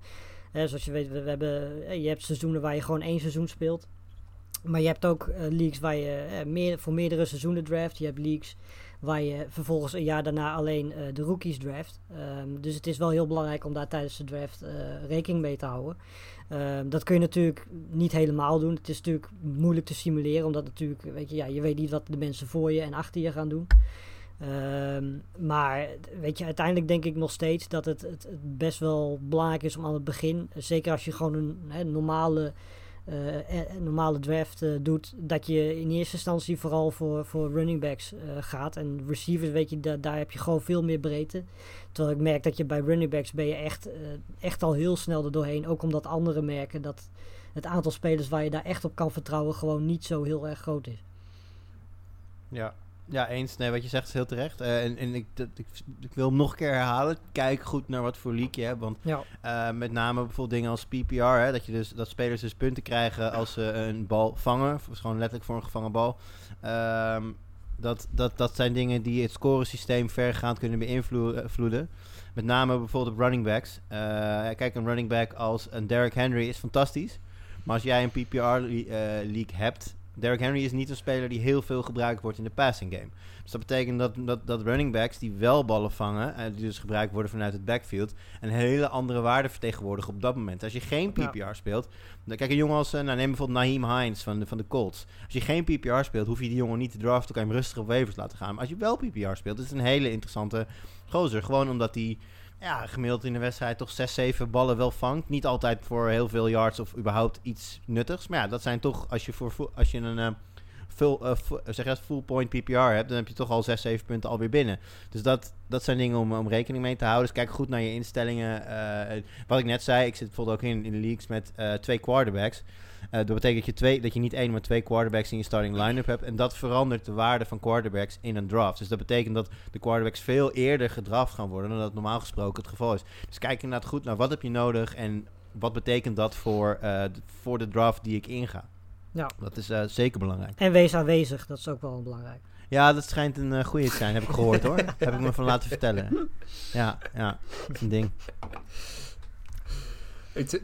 hè, zoals je weet, we, we hebben, eh, je hebt seizoenen waar je gewoon één seizoen speelt. Maar je hebt ook eh, leagues waar je eh, voor meerdere seizoenen draft. Je hebt leagues waar je vervolgens een jaar daarna alleen eh, de rookies draft. Ehm, dus het is wel heel belangrijk om daar tijdens de draft rekening mee te houden. Ehm, dat kun je natuurlijk niet helemaal doen. Het is natuurlijk moeilijk te simuleren, omdat natuurlijk, weet je, ja, je weet niet wat de mensen voor je en achter je gaan doen. Ehm, maar weet je, uiteindelijk denk ik nog steeds dat het, het, best wel belangrijk is om aan het begin, zeker als je gewoon een normale, normale draft eh, doet, dat je in eerste instantie vooral voor, voor running backs eh, gaat. En receivers, weet je, da- daar heb je gewoon veel meer breedte. Terwijl ik merk dat je bij running backs ben je echt, eh, echt al heel snel er doorheen. Ook omdat andere merken dat het aantal spelers waar je daar echt op kan vertrouwen gewoon niet zo heel erg groot is. Ja. Ja, eens. Nee, wat je zegt is heel terecht. Eh, en en ik, dat, ik, ik wil hem nog een keer herhalen. Kijk goed naar wat voor league je hebt. Want Ja, eh, met name bijvoorbeeld dingen als PPR. Hè, dat, je dus, dat spelers dus punten krijgen als ze een bal vangen. Dus gewoon letterlijk voor een gevangen bal. Ehm, dat, dat, dat zijn dingen die het scoresysteem vergaand kunnen beïnvloeden. Met name bijvoorbeeld op running backs. Eh, kijk, een running back als een Derrick Henry is fantastisch. Maar als jij een PPR-league hebt, Derrick Henry is niet een speler die heel veel gebruikt wordt in de passing game. Dus dat betekent dat, dat, dat running backs die wel ballen vangen, eh, die dus gebruikt worden vanuit het backfield, een hele andere waarde vertegenwoordigen op dat moment. Als je geen PPR Ja. speelt, dan kijk een jongen als, eh, nou, neem bijvoorbeeld Naheem Hines van de, van de Colts. Als je geen PPR speelt, hoef je die jongen niet te draften, kan je hem rustig op waivers laten gaan. Maar als je wel PPR speelt, is het een hele interessante gozer. Gewoon omdat hij ja, gemiddeld in de wedstrijd toch 6, 7 ballen wel vangt. Niet altijd voor heel veel yards of überhaupt iets nuttigs. Maar ja, dat zijn toch, als je, voor, vo- als je een eh, full, eh, fu- zeg dat, full point PPR hebt, dan heb je toch al 6, 7 punten alweer binnen. Dus dat, dat zijn dingen om, om rekening mee te houden. Dus kijk goed naar je instellingen. Eh, wat ik net zei, ik zit bijvoorbeeld ook in, in de leagues met eh, twee quarterbacks. Eh, dat betekent dat je, twee, dat je niet één, maar twee quarterbacks in je starting line-up hebt. En dat verandert de waarde van quarterbacks in een draft. Dus dat betekent dat de quarterbacks veel eerder gedraft gaan worden dan dat normaal gesproken het geval is. Dus kijk inderdaad goed naar wat heb je nodig en wat betekent dat voor, eh, voor de draft die ik inga. Ja. Dat is eh, zeker belangrijk. En wees aanwezig, dat is ook wel belangrijk. Ja, dat schijnt een uh, goede te zijn, heb ik gehoord hoor. heb ik me van laten vertellen. Ja, ja, dat is een ding.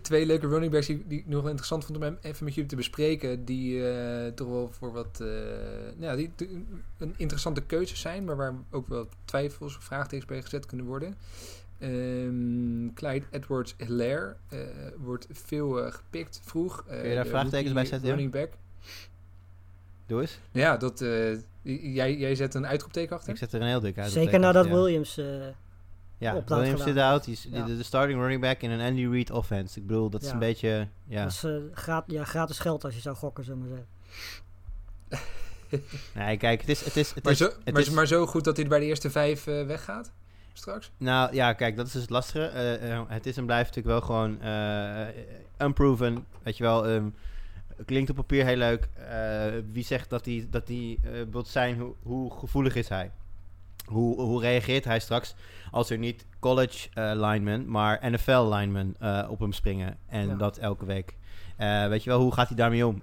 Twee leuke running backs die, die ik nog wel interessant vond om even met jullie te bespreken. Die eh, toch wel voor wat. eh, nou ja, die, die een interessante keuze zijn, maar waar ook wel twijfels of vraagtekens bij gezet kunnen worden. Ehm, Clyde Edwards Hilaire eh, wordt veel gepikt vroeg. Eh, Kun je daar vraagtekens bij zetten? Running back. Doe eens. Ja, dat, eh, jij, jij zet een uitroepteken achter. Ik zet er een heel dik uit. Zeker nadat Williams... eh, Ja, dat Williams zit out. Die is Ja. de, de starting running back in een Andy Reid offense. Ik bedoel, dat is Ja. een beetje... Ja. Dat is eh, gra- ja, gratis geld als je zou gokken, zullen we maar zeggen. Nee, kijk, het is... Het is, het maar, is, zo, het maar, is- maar zo goed dat hij er bij de eerste vijf eh, weggaat? Straks? Nou ja, kijk, dat is dus het lastige. Eh, het is en blijft natuurlijk wel gewoon eh, unproven. Weet je wel, ehm, klinkt op papier heel leuk. Eh, wie zegt dat hij dat eh, wilt zijn, hoe, hoe gevoelig is hij? Hoe, hoe reageert hij straks als er niet college eh, linemen, maar NFL linemen eh, op hem springen? En Ja. dat elke week. Eh, weet je wel, hoe gaat hij daarmee om?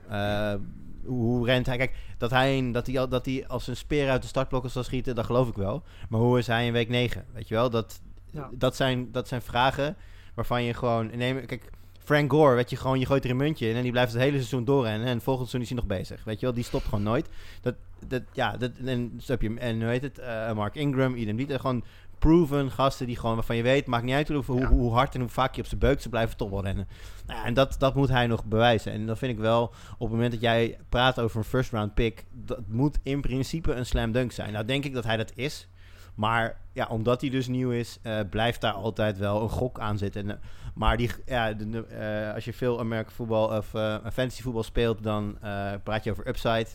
Hoe, hoe rent hij? Kijk, dat hij, dat, hij, dat hij als een speer uit de startblokken zal schieten, dat geloof ik wel. Maar hoe is hij in week 9? Weet je wel, dat, Ja. dat, zijn, dat zijn vragen waarvan je gewoon... Neem, kijk, Frank Gore, weet je, gewoon, je gooit er een muntje in en die blijft het hele seizoen doorrennen. En volgend seizoen is hij nog bezig. Weet je wel, die stopt gewoon nooit. Dat, dat, ja, dat, en, heb je, en hoe heet het, eh, Mark Ingram, idem niet. Gewoon proven gasten die gewoon, waarvan je weet, maakt niet uit hoe, hoe, hoe hard en hoe vaak je op zijn beuk, ze blijven toch wel rennen. Nou en dat, dat moet hij nog bewijzen. En dan vind ik wel, op het moment dat jij praat over een first round pick, dat moet in principe een slam dunk zijn. Nou denk ik dat hij dat is. Maar ja, omdat hij dus nieuw is, eh, blijft daar altijd wel een gok aan zitten. En, eh, maar die, ja, de, eh, als je veel American voetbal of eh, fantasy voetbal speelt, dan eh, praat je over upside.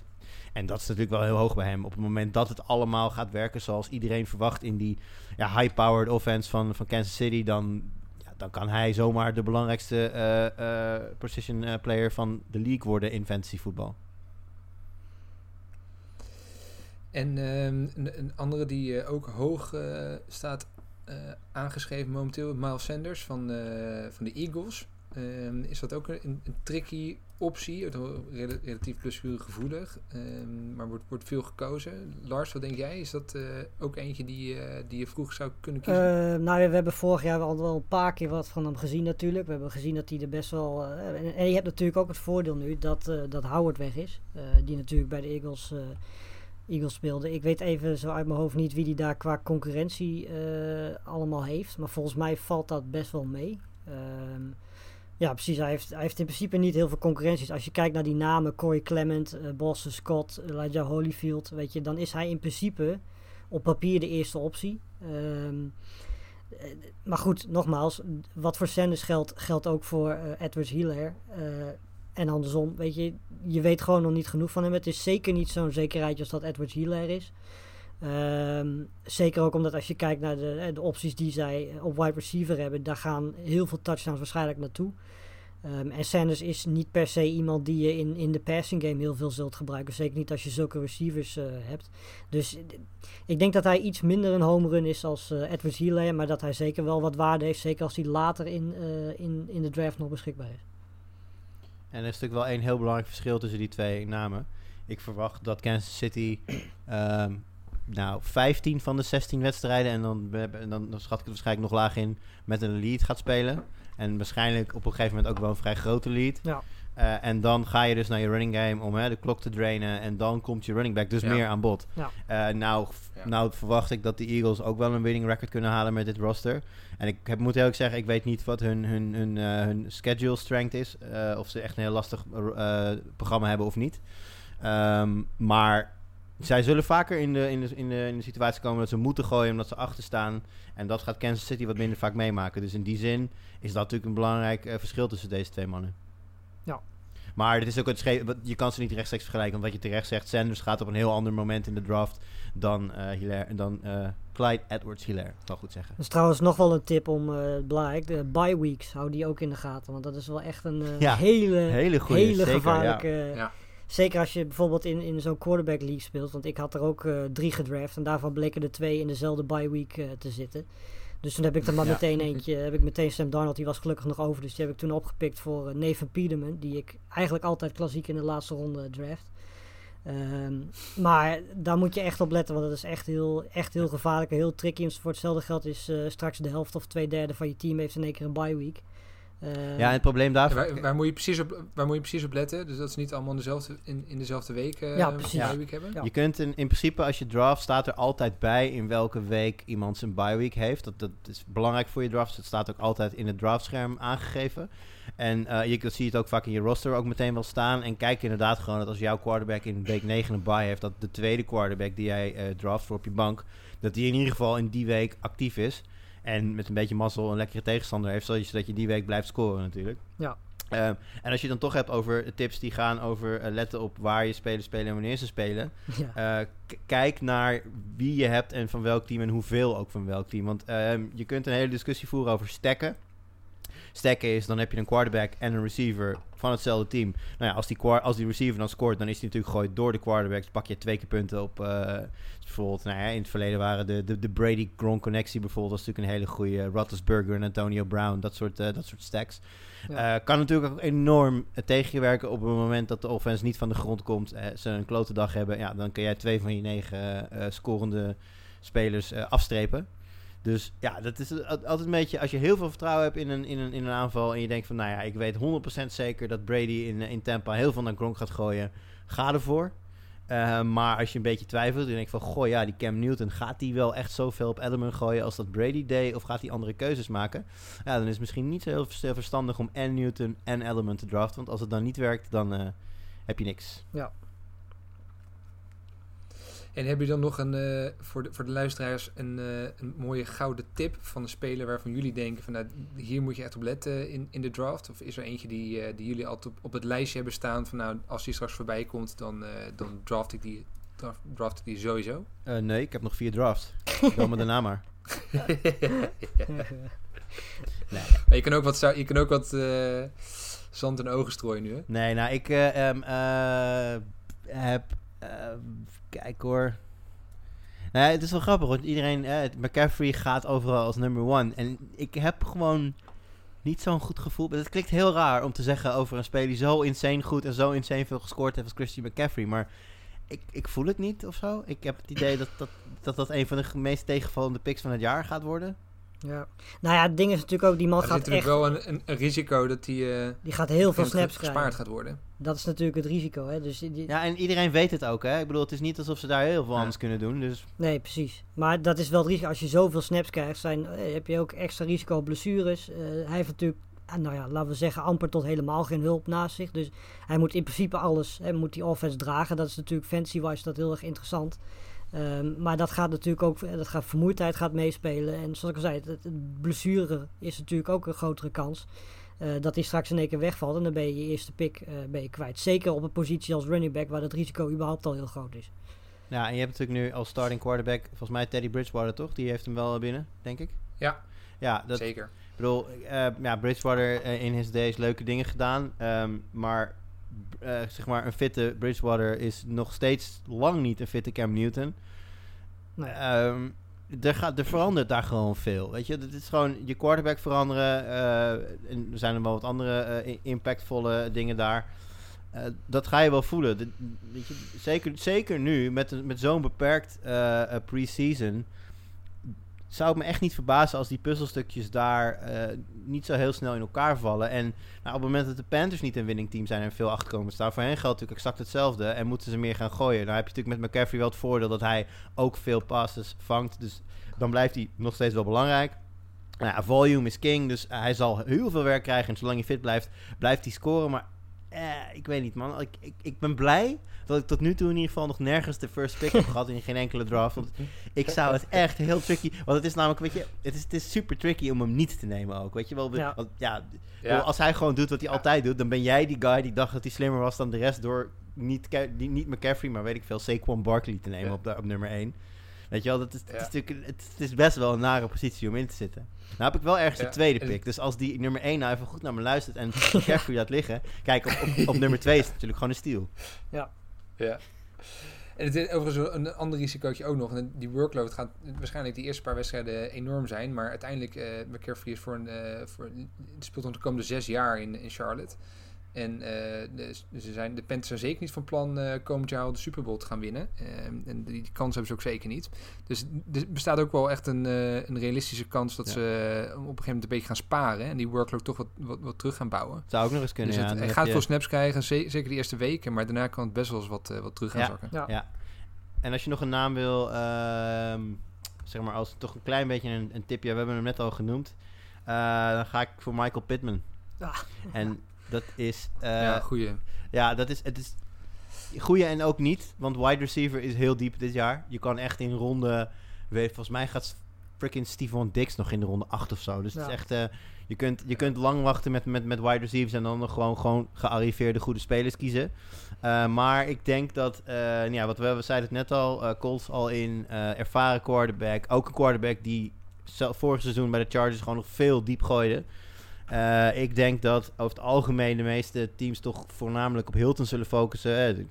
En dat is natuurlijk wel heel hoog bij hem. Op het moment dat het allemaal gaat werken zoals iedereen verwacht in die ja, high-powered offense van, van Kansas City, dan, ja, dan kan hij zomaar de belangrijkste eh, position player van de league worden in fantasy voetbal. En ehm, een, andere die ook hoog staat aangeschreven momenteel, Miles Sanders van, eh, van de Eagles. Ehm, is dat ook een, een tricky optie? Rela- relatief blessuregevoelig, ehm maar wordt, wordt veel gekozen. Lars, wat denk jij? Is dat eh, ook eentje die, eh, die je vroeg zou kunnen kiezen? Eh, nou, we hebben vorig jaar al wel een paar keer wat van hem gezien natuurlijk. We hebben gezien dat hij er best wel... eh, en, je hebt natuurlijk ook het voordeel nu dat, eh, dat Howard weg is. eh, die natuurlijk bij de Eagles, eh, Eagles speelde. Ik weet even zo uit mijn hoofd niet wie die daar qua concurrentie eh, allemaal heeft. Maar volgens mij valt dat best wel mee. Ehm, ja, precies. Hij heeft, hij heeft in principe niet heel veel concurrenties. Als je kijkt naar die namen, Corey Clement, eh Boston Scott, Elijah Holyfield, weet je, dan is hij in principe op papier de eerste optie. Ehm, eh, maar goed, nogmaals, wat voor Sanders geldt, geldt ook voor eh, Edwards. Eh, en andersom, weet je, je weet gewoon nog niet genoeg van hem. Het is zeker niet zo'n zekerheid als dat Edwards Hilaire is. Ehm, zeker ook omdat als je kijkt naar de, eh, de opties die zij op wide receiver hebben, daar gaan heel veel touchdowns waarschijnlijk naartoe. Ehm, en Sanders is niet per se iemand die je in, in de passing game heel veel zult gebruiken. Zeker niet als je zulke receivers eh, hebt. Dus eh, ik denk dat hij iets minder een home run is als eh Edwards Hilaire. Maar dat hij zeker wel wat waarde heeft. Zeker als hij later in, eh, in, in de draft nog beschikbaar is. En er is natuurlijk wel één heel belangrijk verschil tussen die twee namen. Ik verwacht dat Kansas City ehm, nou, 15 van de 16 wedstrijden, en dan, dan, dan schat ik het waarschijnlijk nog laag in, met een lead gaat spelen. En waarschijnlijk op een gegeven moment ook wel een vrij grote lead. Ja. Eh, en dan ga je dus naar je running game om hè, de klok te drainen. En dan komt je running back dus Ja. meer aan bod. Ja. Eh, nou, nou verwacht ik dat de Eagles ook wel een winning record kunnen halen met dit roster. En ik heb, moet eerlijk zeggen, ik weet niet wat hun, hun, hun, eh, hun schedule strength is. eh, of ze echt een heel lastig eh, programma hebben of niet. Ehm, maar zij zullen vaker in de, in, de, in, de, in de situatie komen dat ze moeten gooien omdat ze achter staan. En dat gaat Kansas City wat minder vaak meemaken. Dus in die zin is dat natuurlijk een belangrijk eh, verschil tussen deze twee mannen. Ja. Maar het is ook het je kan ze niet rechtstreeks vergelijken. Want wat je terecht zegt, Sanders gaat op een heel ander moment in de draft dan, eh Hilaire, dan eh, Clyde Edwards Hilaire. Zal goed zeggen. Dat is trouwens nog wel een tip om eh belangrijk. De bye weeks, hou die ook in de gaten. Want dat is wel echt een Ja, hele, Hele zeker, gevaarlijke... Ja. Zeker als je bijvoorbeeld in, in zo'n quarterback league speelt. Want ik had er ook eh, drie gedraft. En daarvan bleken er twee in dezelfde bye week eh, te zitten. Dus toen heb ik er maar Ja. meteen eentje. Heb ik meteen Sam Darnold, die was gelukkig nog over. Dus die heb ik toen opgepikt voor eh, Nathan. Die ik eigenlijk altijd klassiek in de laatste ronde draft. Ehm, maar daar moet je echt op letten. Want dat is echt heel, echt heel gevaarlijk. en Heel tricky. En voor hetzelfde geld is straks de helft of twee derde van je team heeft in één keer een bye week. Ehm, Ja, en het probleem daarvoor... waar, waar, moet je precies op, waar moet je precies op letten? Dus dat ze niet allemaal in dezelfde, in, in dezelfde week eh Ja, precies. een week hebben? Ja. Je kunt in, in principe als je draft staat er altijd bij in welke week iemand zijn bye week heeft. Dat, dat is belangrijk voor je draft. dus Het staat ook altijd in het draftscherm aangegeven. En eh, je dat zie je het ook vaak in je roster ook meteen wel staan. En kijk inderdaad gewoon dat als jouw quarterback in week 9 een bye heeft, dat de tweede quarterback die jij eh, draft voor op je bank, dat die in ieder geval in die week actief is. En met een beetje mazzel een lekkere tegenstander heeft, zodat je, die week blijft scoren natuurlijk. Ja. Ehm, en als je dan toch hebt over tips die gaan over eh, letten op waar je spelers spelen en wanneer ze spelen. ja. Eh, kijk naar wie je hebt en van welk team en hoeveel ook van welk team. Want ehm, je kunt een hele discussie voeren over stacken. Stacken is, dan heb je een quarterback en een receiver van hetzelfde team. Nou ja, als die, als die receiver dan scoort, dan is die natuurlijk gegooid door de quarterbacks. Pak je twee keer punten op. eh, bijvoorbeeld, nou ja, in het verleden waren de, de, de Brady-Gronk connectie bijvoorbeeld. was natuurlijk een hele goede. Roethlisberger en Antonio Brown, dat soort, eh, dat soort stacks. Ja. Eh, kan natuurlijk ook enorm eh, tegen je werken op het moment dat de offense niet van de grond komt. ze een klote dag hebben. Ja, dan kun jij twee van je negen scorende spelers afstrepen. Dus ja, dat is al- altijd een beetje... Als je heel veel vertrouwen hebt in een, in een, in een aanval... en je denkt van, nou ja, ik weet 100% zeker... dat Brady in, in Tampa heel veel naar Gronk gaat gooien... ga ervoor. Eh, maar als je een beetje twijfelt... en je denkt van, goh ja, die Cam Newton... gaat die wel echt zoveel op Edelman gooien... als dat Brady deed... of gaat hij andere keuzes maken? Ja, dan is het misschien niet zo heel vers- verstandig... om en Newton en Edelman te draften. Want als het dan niet werkt, dan eh, heb je niks. En heb je dan nog een, eh, voor, de, voor de luisteraars een, eh, een mooie gouden tip van een speler waarvan jullie denken van nou, hier moet je echt op letten in, in de draft? Of is er eentje die, eh, die jullie altijd op, op het lijstje hebben staan van nou, als die straks voorbij komt, dan, eh, dan draft ik die, draft, draft ik die sowieso? Eh, nee, ik heb nog vier drafts. Bel me daarna maar. Nee. Maar je kan ook wat, je kan ook wat eh, zand in ogen strooien nu, hè? Nee, nou, ik eh, ehm, eh, heb... eh, kijk hoor. Het is wel grappig, want iedereen... eh, McCaffrey gaat overal als number one. En ik heb gewoon niet zo'n goed gevoel. Het klinkt heel raar om te zeggen over een speler die zo insane goed... en zo insane veel gescoord heeft als Christian McCaffrey. Maar ik, ik voel het niet of zo. Ik heb het idee dat dat, dat, dat een van de meest tegenvallende picks van het jaar gaat worden. Ja. Nou ja, het ding is natuurlijk ook, die man er gaat echt, natuurlijk wel een, een, een risico dat die eh, die gaat heel veel snaps gespaard krijgen. gaat worden. Dat is natuurlijk het risico, hè. Dus die, Ja, en iedereen weet het ook, hè. Ik bedoel, het is niet alsof ze daar heel veel Ja. anders kunnen doen. Dus Nee, precies. Maar dat is wel het risico. Als je zoveel snaps krijgt, zijn, eh, heb je ook extra risico op blessures. Eh, hij heeft natuurlijk, nou ja, laten we zeggen, amper tot helemaal geen hulp naast zich. Dus hij moet in principe alles, hè, moet die offense dragen. Dat is natuurlijk fancy-wise dat heel erg interessant. Ehm, maar dat gaat natuurlijk ook, dat gaat vermoeidheid gaat meespelen. En zoals ik al zei, het, het blessure is natuurlijk ook een grotere kans. eh, dat hij straks in één keer wegvalt en dan ben je je eerste pick eh, ben je kwijt. Zeker op een positie als running back, waar het risico überhaupt al heel groot is. Ja, en je hebt natuurlijk nu als starting quarterback, volgens mij Teddy Bridgewater toch? Die heeft hem wel binnen, denk ik. Ja, Ja, dat, zeker. ik bedoel, eh, ja, Bridgewater eh, in his days leuke dingen gedaan. ehm, maar eh, zeg maar, een fitte Bridgewater is nog steeds lang niet een fitte Cam Newton. Ehm, er, gaat, er verandert daar gewoon veel. Weet je, het is gewoon je quarterback veranderen. eh, en er zijn er wel wat andere eh, impactvolle dingen daar. Dat ga je wel voelen. De- weet je, zeker, zeker nu, met, met zo'n beperkt pre-season. Zou het me echt niet verbazen als die puzzelstukjes daar eh, niet zo heel snel in elkaar vallen. En nou, op het moment dat de Panthers niet een winning team zijn en veel achterkomen staan, voor hen geldt natuurlijk exact hetzelfde. En moeten ze meer gaan gooien. Dan heb je natuurlijk met McCaffrey wel het voordeel dat hij ook veel passes vangt. Dus dan blijft hij nog steeds wel belangrijk. Nou ja, volume is king, dus hij zal heel veel werk krijgen. En zolang hij fit blijft, blijft hij scoren. Maar eh, ik weet niet, man. Ik, ik, ik ben blij dat ik tot nu toe in ieder geval nog nergens de first pick heb gehad in geen enkele draft. Want ik zou het echt heel tricky... Want het is namelijk, weet je, het is, het is super tricky om hem niet te nemen ook. Weet je wel? Ja. Want, ja, Ja. als hij gewoon doet wat hij altijd doet, dan ben jij die guy die dacht dat hij slimmer was dan de rest door niet, die, niet McCaffrey, maar weet ik veel, Saquon Barkley te nemen Ja. op, de, op nummer 1. Weet je wel, dat is, het, is het, het is best wel een nare positie om in te zitten. Nou heb ik wel ergens Ja, de tweede pick. Dus als die nummer 1 nou even goed naar me luistert en McCaffrey laat liggen. Kijk, op, op, op nummer 2 is het natuurlijk gewoon een steal. Ja. En het is overigens een ander risicootje ook nog. En die workload gaat waarschijnlijk die eerste paar wedstrijden enorm zijn. Maar uiteindelijk, eh McCaffrey is voor een, eh, voor, speelt nog de komende zes jaar in, in Charlotte. En eh, de, ze zijn, de Panthers zijn zeker niet van plan eh, komend jaar al de Super Bowl te gaan winnen. Ehm, en die, die kans hebben ze ook zeker niet. Dus er bestaat ook wel echt een, eh, een realistische kans dat Ja. ze op een gegeven moment een beetje gaan sparen. En die workload toch wat, wat, wat terug gaan bouwen. Zou ook nog eens kunnen. dus ja. het, hij gaat je- veel snaps krijgen, ze- zeker de eerste weken. Maar daarna kan het best wel eens wat, wat terug gaan Ja. zakken. Ja. Ja. En als je nog een naam wil, ehm, zeg maar als toch een klein beetje een, een tipje, we hebben hem net al genoemd. eh, dan ga ik voor Michael Pittman. Ah. En dat is, eh, ja, ja, goeie. dat is, het is goeie en ook niet, want wide receiver is heel diep dit jaar. Je kan echt in ronde, weet, volgens mij gaat freaking Steven Dix nog in de ronde 8 of zo. Dus het Ja. is echt, eh, je, kunt, je kunt lang wachten met, met, met wide receivers en dan nog gewoon, gewoon gearriveerde goede spelers kiezen. Uh, maar ik denk dat, uh, nou ja, wat we, we zeiden het net al, uh, Colts al in, uh, ervaren quarterback. Ook een quarterback die zelf, vorig seizoen bij de Chargers gewoon nog veel diep gooide. Uh, ik denk dat over het algemeen de meeste teams toch voornamelijk op Hilton zullen focussen.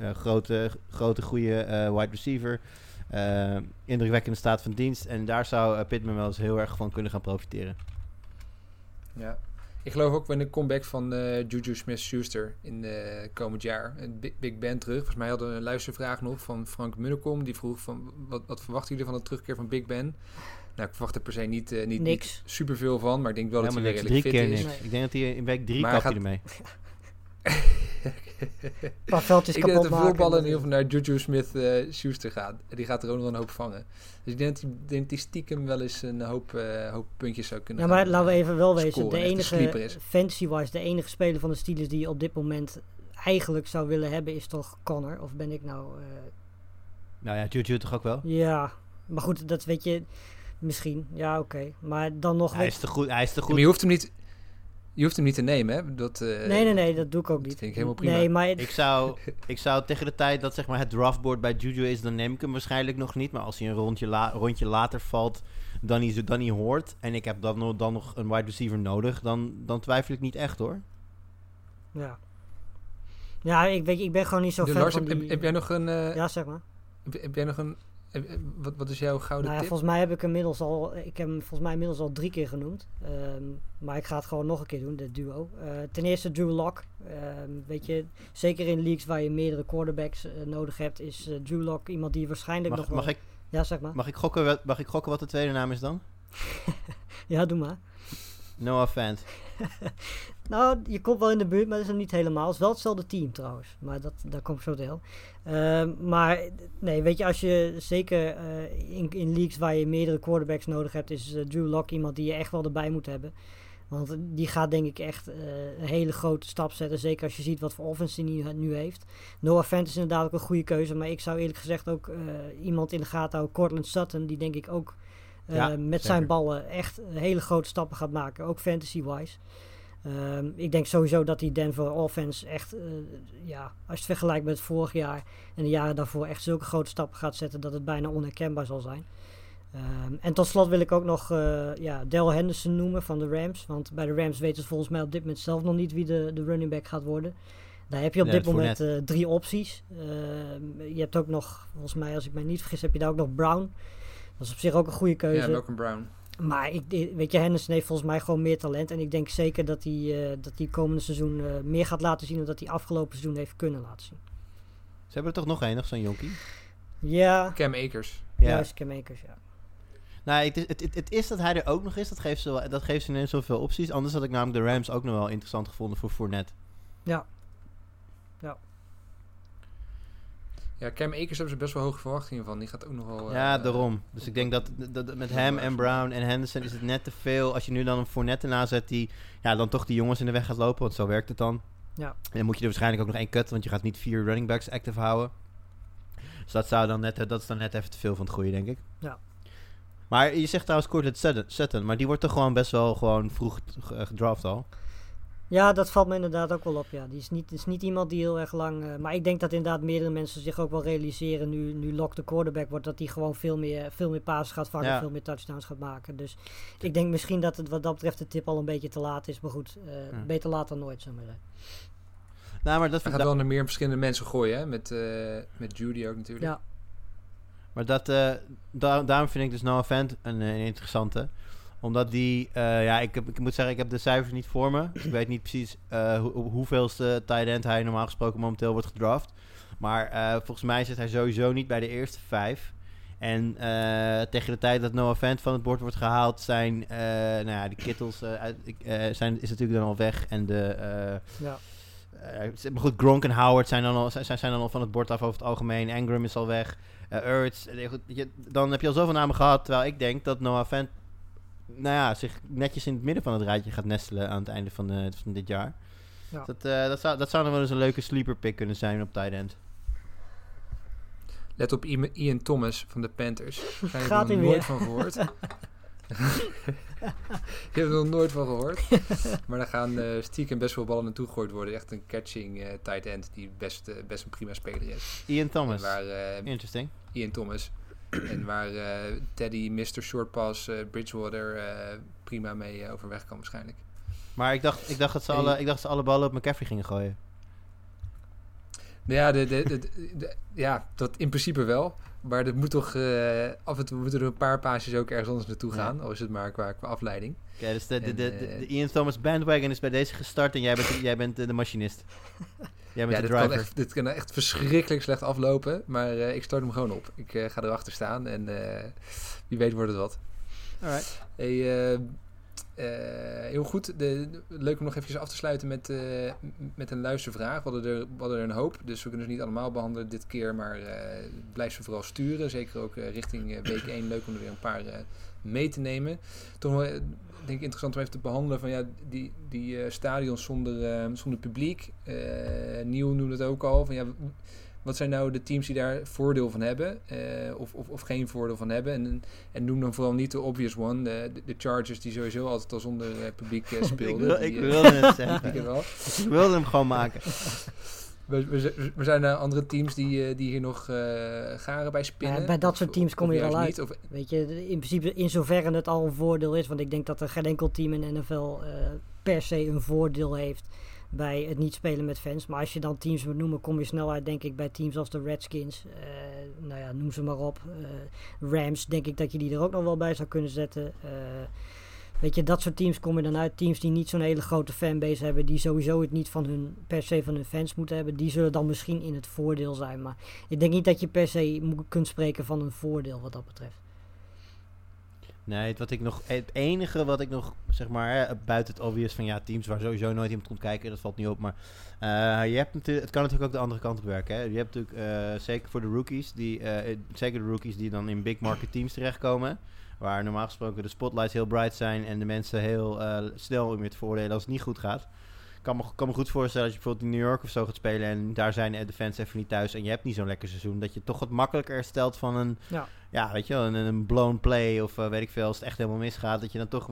Uh, grote, grote, goede uh, wide receiver. Indrukwekkende staat van dienst. En daar zou Pittman wel eens heel erg van kunnen gaan profiteren. Ja. Ik geloof ook in de comeback van Juju Smith-Schuster in komend jaar. Big Ben terug. Volgens mij hadden we een luistervraag nog van Frank Munnekom. Die vroeg van, wat, wat verwachten jullie van de terugkeer van Big Ben? Nou, ik verwacht er per se niet, uh, niet, niks. niet superveel van. Maar ik denk wel dat hij redelijk drie fit keer is. Niks. Ik denk dat hij in week drie Maar kapt gaat... hij ermee. Een paar veldjes ik denk dat kapot er veel maken. ballen in ieder geval naar Juju Smith-Schuster gaan. En die gaat er ook nog een hoop vangen. Dus ik denk dat denk hij stiekem wel eens een hoop, uh, hoop puntjes zou kunnen Ja, maar gaan, laten we even wel wezen. scoren De enige, is. fantasy-wise, de enige speler van de Steelers die je op dit moment eigenlijk zou willen hebben, is toch Connor? Of ben ik nou... Uh, nou ja, Juju toch ook wel? Ja, maar goed, dat weet je misschien. Ja, oké. Okay. Maar dan nog... Hij is te goed. Hij is te goed. Maar je hoeft hem niet... Je hoeft hem niet te nemen, hè? Dat, uh, nee, nee, nee, dat doe ik ook niet. Dat vind ik helemaal prima. Nee, maar... Ik zou, ik zou tegen de tijd dat zeg maar, het draftboard bij Juju is, dan neem ik hem waarschijnlijk nog niet. Maar als hij een rondje, la rondje later valt dan hij, dan hij hoort en ik heb dan, dan nog een wide receiver nodig, dan, dan twijfel ik niet echt hoor. Ja. Ja, ik, weet, ik ben gewoon niet zo de fan Lars, van heb, die... heb, jij nog een... Uh, ja, zeg maar. Heb, heb jij nog een... Heb, wat, wat is jouw gouden nou ja, tip? Volgens mij heb ik inmiddels al... Ik heb hem volgens mij inmiddels al drie keer genoemd. Um, maar ik ga het gewoon nog een keer doen, de duo. Uh, ten eerste Drew Lock. Um, weet je, zeker in leagues waar je meerdere quarterbacks uh, nodig hebt... is Drew Lock iemand die waarschijnlijk mag, nog wel... Mag ik, ja, zeg maar. Mag ik, gokken, mag ik gokken wat de tweede naam is dan? ja, doe maar. No offense. nou, je komt wel in de buurt, maar dat is nog niet helemaal. Het is wel hetzelfde team trouwens. Maar dat, daar kom ik zo deel. Uh, maar nee, weet je, als je zeker uh, in, in leagues waar je meerdere quarterbacks nodig hebt, is uh, Drew Lock iemand die je echt wel erbij moet hebben. Want die gaat denk ik echt een hele grote stap zetten. Zeker als je ziet wat voor offense hij nu, nu heeft. Noah Fant is inderdaad ook een goede keuze. Maar ik zou eerlijk gezegd ook iemand in de gaten houden. Cortland Sutton, die denk ik ook ja, met zeker. zijn ballen echt hele grote stappen gaat maken. Ook fantasy-wise. Um, ik denk sowieso dat die Denver offense echt, uh, ja, als je het vergelijkt met vorig jaar en de jaren daarvoor, echt zulke grote stappen gaat zetten dat het bijna onherkenbaar zal zijn. Um, en tot slot wil ik ook nog uh, ja, Del Henderson noemen van de Rams. Want bij de Rams weten ze volgens mij op dit moment zelf nog niet wie de, de running back gaat worden. Daar heb je op dit moment uh, drie opties. Uh, je hebt ook nog, volgens mij als ik mij niet vergis, heb je daar ook nog Brown. Dat is op zich ook een goede keuze. Ja, Malcolm Brown. Maar ik, weet je, Henderson heeft volgens mij gewoon meer talent. En ik denk zeker dat hij uh, dat die komende seizoen uh, meer gaat laten zien dan dat hij afgelopen seizoen heeft kunnen laten zien. Ze hebben er toch nog één, nog zo'n jonkie? Ja. Cam Akers. Ja. Juist, Cam Akers, ja. Nou, het is, het, het, het is dat hij er ook nog is. Dat geeft ze, wel- dat geeft ze ineens zoveel opties. Anders had ik namelijk de Rams ook nog wel interessant gevonden voor Fournette. Ja, Ja, Cam Akers hebben ze best wel hoge verwachtingen van. Die gaat ook nog wel... ja, eh, daarom. Dus ik denk dat, dat, dat met hem en Brown en Henderson is het net te veel. Als je nu dan een Fournette ernaast zet die ja, dan toch die jongens in de weg gaat lopen. Want zo werkt het dan. Ja. En dan moet je er waarschijnlijk ook nog één cutten. Want je gaat niet vier running backs active houden. Dus dat, zou dan net, dat is dan net even te veel van het goede, denk ik. Ja. Maar je zegt trouwens Cortland Sutton, Sutton. Maar die wordt toch gewoon best wel gewoon vroeg gedraft al. Ja, dat valt me inderdaad ook wel op. Ja. Die is niet, is niet iemand die heel erg lang. eh, maar ik denk dat inderdaad meerdere mensen zich ook wel realiseren. Nu, nu Locke de quarterback wordt, dat hij gewoon veel meer, veel meer passes gaat vangen. Ja. Veel meer touchdowns gaat maken. Dus ik denk misschien dat het wat dat betreft de tip al een beetje te laat is. Maar goed, eh, Ja. beter laat dan nooit, zou ik maar zeggen. Nou, maar dat gaat wel naar meer verschillende mensen gooien, hè? Met, eh, met Judy ook natuurlijk. Ja, Maar dat, eh, da- daarom vind ik dus Noah Fant een, een interessante. Omdat die, eh, ja, ik, heb, ik moet zeggen, ik heb de cijfers niet voor me. ik weet niet precies eh, hoe, hoeveelste tight end hij normaal gesproken momenteel wordt gedraft. Maar eh, volgens mij zit hij sowieso niet bij de eerste vijf. En tegen de tijd dat Noah Fant van het bord wordt gehaald, zijn, nou ja, de Kittels uit, zijn, is natuurlijk dan al weg. En de, ja. maar goed, Gronk en Howard zijn dan, al, zijn, zijn dan al van het bord af over het algemeen. Engram is al weg. Ertz. je- dan heb je al zoveel namen gehad. Terwijl ik denk dat Noah Fant nou ja, zich netjes in het midden van het rijtje gaat nestelen aan het einde van, eh, van dit jaar. Ja. Dat, eh, dat, zou, dat zou dan wel eens een leuke sleeper pick kunnen zijn op tight end. Let op Ian Thomas van de Panthers. Daar heb Gaat ik nog nooit van gehoord. Ik heb er nog nooit van gehoord. Maar daar gaan eh, stiekem best wel ballen naartoe gegooid worden. Echt een catching eh, tight end die best, best een prima speler is. Ian Thomas. waar eh, Interesting. Ian Thomas. en waar eh, Teddy, Mr. Short Pass, eh, Bridgewater eh, prima mee overweg kan waarschijnlijk. Maar ik dacht, ik, dacht dat ze alle, ik dacht dat ze alle ballen op McCaffrey gingen gooien. Ja, de, de, de, ja, dat in principe wel. Maar er moet toch af en toe moeten er een paar paasjes ook ergens anders naartoe Ja. gaan. Al is het maar qua, qua afleiding. Oké, dus de, de, En, de, Ian Thomas bandwagon is bij deze gestart en jij bent, jij bent de machinist. Jij bent Ja, de dit kan, driver. echt, dit kan echt verschrikkelijk slecht aflopen. Maar eh, ik start hem gewoon op. Ik eh, ga erachter staan en eh, wie weet wordt het wat. Alright. Hey, eh, eh, heel goed. De, de- leuk om nog even af te sluiten met, eh, met een luistervraag. We hadden, er, we hadden er een hoop, dus we kunnen ze niet allemaal behandelen dit keer. Maar eh, blijf ze vooral sturen. Zeker ook eh, richting week 1. Leuk om er weer een paar eh, mee te nemen. Toch denk ik interessant om even te behandelen van ja, die, die eh, stadions zonder, eh, zonder publiek. Eh Nieuw noemde het ook al. Van, ja, wat zijn nou de teams die daar voordeel van hebben? eh, of, of, of geen voordeel van hebben? En, en noem dan vooral niet de obvious one. De, de, Chargers die sowieso altijd al zonder publiek eh, ik, speelden. wil, Die, ik wilde het zeggen. ik wilde hem gewoon maken. We, we, we zijn er andere teams die, eh, die hier nog eh garen bij spinnen. Ja, bij dat Of- soort teams kom je wel uit. Niet, of, Weet je, in principe in zoverre het al een voordeel is. Want ik denk dat er geen enkel team in de NFL eh, per se een voordeel heeft bij het niet spelen met fans. Maar als je dan teams moet noemen, kom je snel uit, denk ik, bij teams als de Redskins. nou ja, noem ze maar op. Rams, denk ik dat je die er ook nog wel bij zou kunnen zetten. Eh, weet je, dat soort teams komen dan uit. Teams die niet zo'n hele grote fanbase hebben, die sowieso het niet van hun, per se van hun fans moeten hebben, die zullen dan misschien in het voordeel zijn. Maar ik denk niet dat je per se kunt spreken van een voordeel wat dat betreft. Nee, wat ik nog, het enige wat ik nog, zeg maar, hè, buiten het obvious van ja, teams waar sowieso nooit iemand komt kijken, dat valt niet op. Maar eh, je hebt natuurlijk, het kan natuurlijk ook de andere kant op werken. Hè. Je hebt natuurlijk, eh, zeker voor de rookies, die, eh, zeker de rookies die dan in big market teams terechtkomen, waar normaal gesproken de spotlights heel bright zijn en de mensen heel eh, snel om je te voordelen als het niet goed gaat. Ik kan me, kan me goed voorstellen als je bijvoorbeeld in New York of zo gaat spelen en daar zijn de fans even niet thuis en je hebt niet zo'n lekker seizoen, dat je toch wat makkelijker herstelt van een Ja. ja, weet je wel, een, een blown play of eh, weet ik veel, als het echt helemaal misgaat, dat je dan toch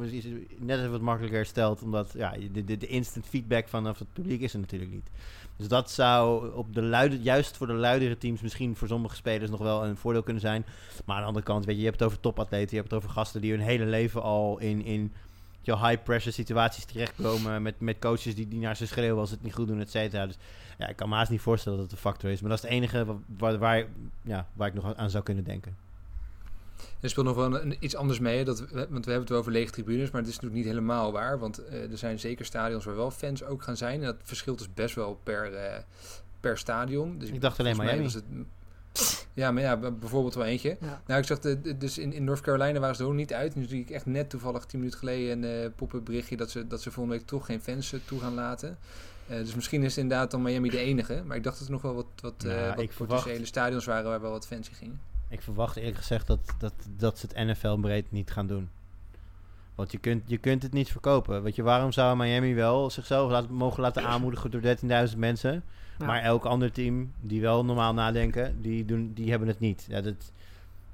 net even wat makkelijker herstelt, omdat ja, de, de, de instant feedback vanaf het publiek is er natuurlijk niet. Dus dat zou op de luide, juist voor de luidere teams misschien voor sommige spelers nog wel een voordeel kunnen zijn. Maar aan de andere kant, weet je, je hebt het over topatleten, je hebt het over gasten die hun hele leven al in, in weet je wel, high pressure situaties terechtkomen met, met coaches die, die naar ze schreeuwen als ze het niet goed doen, et cetera. Dus ja, ik kan me haast niet voorstellen dat het een factor is, maar dat is het enige wa- waar, waar, ja, waar ik nog aan zou kunnen denken. Er speelt nog wel een, een- iets anders mee. Dat, we- want we hebben het wel over lege tribunes, maar het is natuurlijk niet helemaal waar. Want eh, er zijn zeker stadions waar wel fans ook gaan zijn. En dat verschilt dus best wel per, eh, per stadion. Dus Ik dacht alleen was het- Ja, maar ja, bijvoorbeeld wel eentje. Ja. Nou, ik zag, de, de- dus in, in North Carolina waren ze er ook niet uit. Nu zie ik echt net toevallig 10 minuten geleden een eh pop-up berichtje dat ze, dat ze volgende week toch geen fans toe gaan laten. Eh, dus misschien is inderdaad dan Miami de enige. Maar ik dacht dat er nog wel wat, wat, eh, Nou, wat verwacht- potentiële stadions waren waar wel wat fans in gingen. Ik verwacht eerlijk gezegd dat, dat, dat ze het NFL-breed niet gaan doen. Want je kunt, je kunt het niet verkopen. Weet je, waarom zou Miami wel zichzelf laten, mogen laten aanmoedigen door 13.000 mensen? Ja. Maar elk ander team die wel normaal nadenken, die, doen, die hebben het niet. Ja, dat,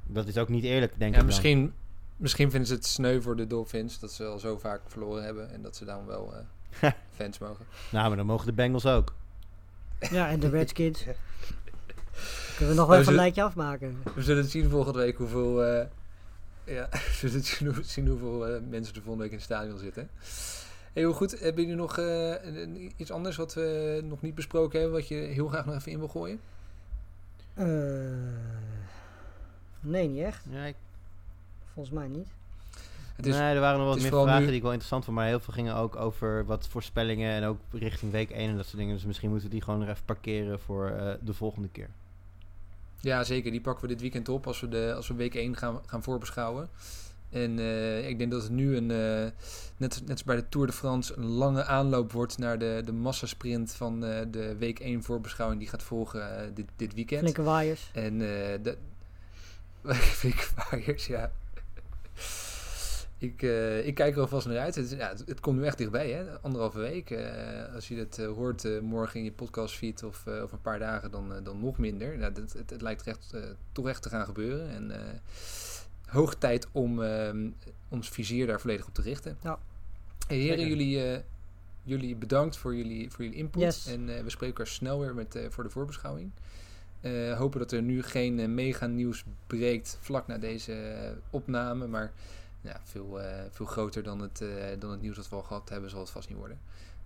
dat is ook niet eerlijk, denk ik Ja, dan. misschien, misschien vinden ze het sneu voor de Dolphins dat ze al zo vaak verloren hebben. En dat ze dan wel eh, fans mogen. Nou, maar dan mogen de Bengals ook. ja, en de Redskins. Kunnen we nog wel even een lijntje afmaken. We zullen zien volgende week hoeveel, eh, ja, we zullen zien, hoe- zien hoeveel eh, mensen er volgende week in het stadion zitten. Heel goed. Hebben jullie nog eh, een- een- iets anders wat we nog niet besproken hebben, wat je heel graag nog even in wil gooien? Eh, nee, niet echt. Ja, ik- Volgens mij niet. Het is, nee, er waren nog wat meer vragen nu- die ik wel interessant vond. Maar heel veel gingen ook over wat voorspellingen en ook richting week 1 en dat soort dingen. Dus misschien moeten we die gewoon nog even parkeren voor eh, de volgende keer. Ja, zeker. Die pakken we dit weekend op als we, de, als we week 1 gaan, gaan voorbeschouwen. En eh, ik denk dat het nu een, eh, net, net bij de Tour de France, een lange aanloop wordt naar de, de massasprint van eh, de week 1 voorbeschouwing die gaat volgen dit, dit weekend. Flinke waaiers. En de flinke waaiers, ja. Ik, eh, ik kijk er alvast naar uit. Het, ja, het, het komt nu echt dichtbij, hè? Anderhalve week. Eh, als je het eh, hoort morgen in je podcastfeed of eh, over een paar dagen, dan, dan nog minder. Nou, dat, het, het lijkt echt, toch echt te gaan gebeuren. En hoog tijd om ehm, ons vizier daar volledig op te richten. Ja. Hey, heren, jullie, jullie bedankt voor jullie, voor jullie input. Yes. En we spreken elkaar snel weer met, voor de voorbeschouwing. Hopen dat er nu geen mega nieuws breekt vlak na deze opname. Maar ja, veel, eh, veel groter dan het, eh, dan het nieuws dat we al gehad hebben, zal het vast niet worden.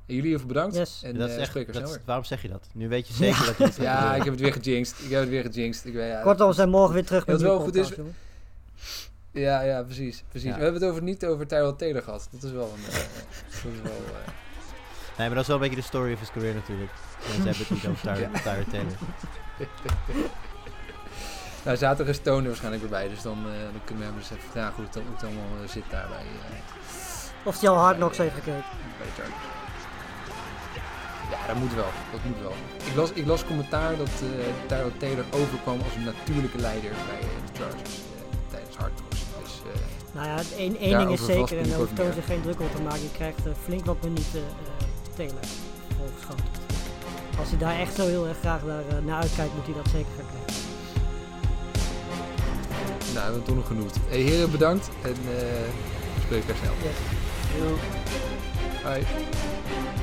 En jullie heel veel bedankt. Yes. En dat is eh, echt, dat is- waarom zeg je dat? Nu weet je zeker dat je het Ja, ik heb het weer gejinxed. Ik heb het weer gejinxed. Ik weet, ja, Kortom, we zijn morgen weer terug met wel goed is- jongen. ja, ja, precies. precies. Ja. We hebben het over, niet over Tyrell Taylor gehad. Dat is wel een... dat is wel, eh, Nee, maar dat is wel een beetje de story of his career natuurlijk. Mensen hebben het niet over. Tyler Taylor. nou, zaterdag is Toner waarschijnlijk weer bij. Dus dan, eh, dan kunnen we hem eens even vragen hoe het, hoe het allemaal eh, zit daar bij, eh, Of die al hard nog heeft gekeken. bij de Chargers. Ja, dat moet wel. Dat moet wel. Ik las, ik las commentaar dat Tyrell Taylor overkwam als een natuurlijke leider bij de Chargers tijdens Hard Knocks. Dus Nou ja, één, één ding is zeker en daar hoeft geen druk op te maken. Je krijgt flink wat minuten volgeschoten. Als hij daar echt zo heel erg graag naar, naar uitkijkt, moet hij dat zeker gaan krijgen. Nou, we hebben toch nog genoeg. Hey, heren, bedankt. En eh we spreken elkaar snel. Yes. Bye.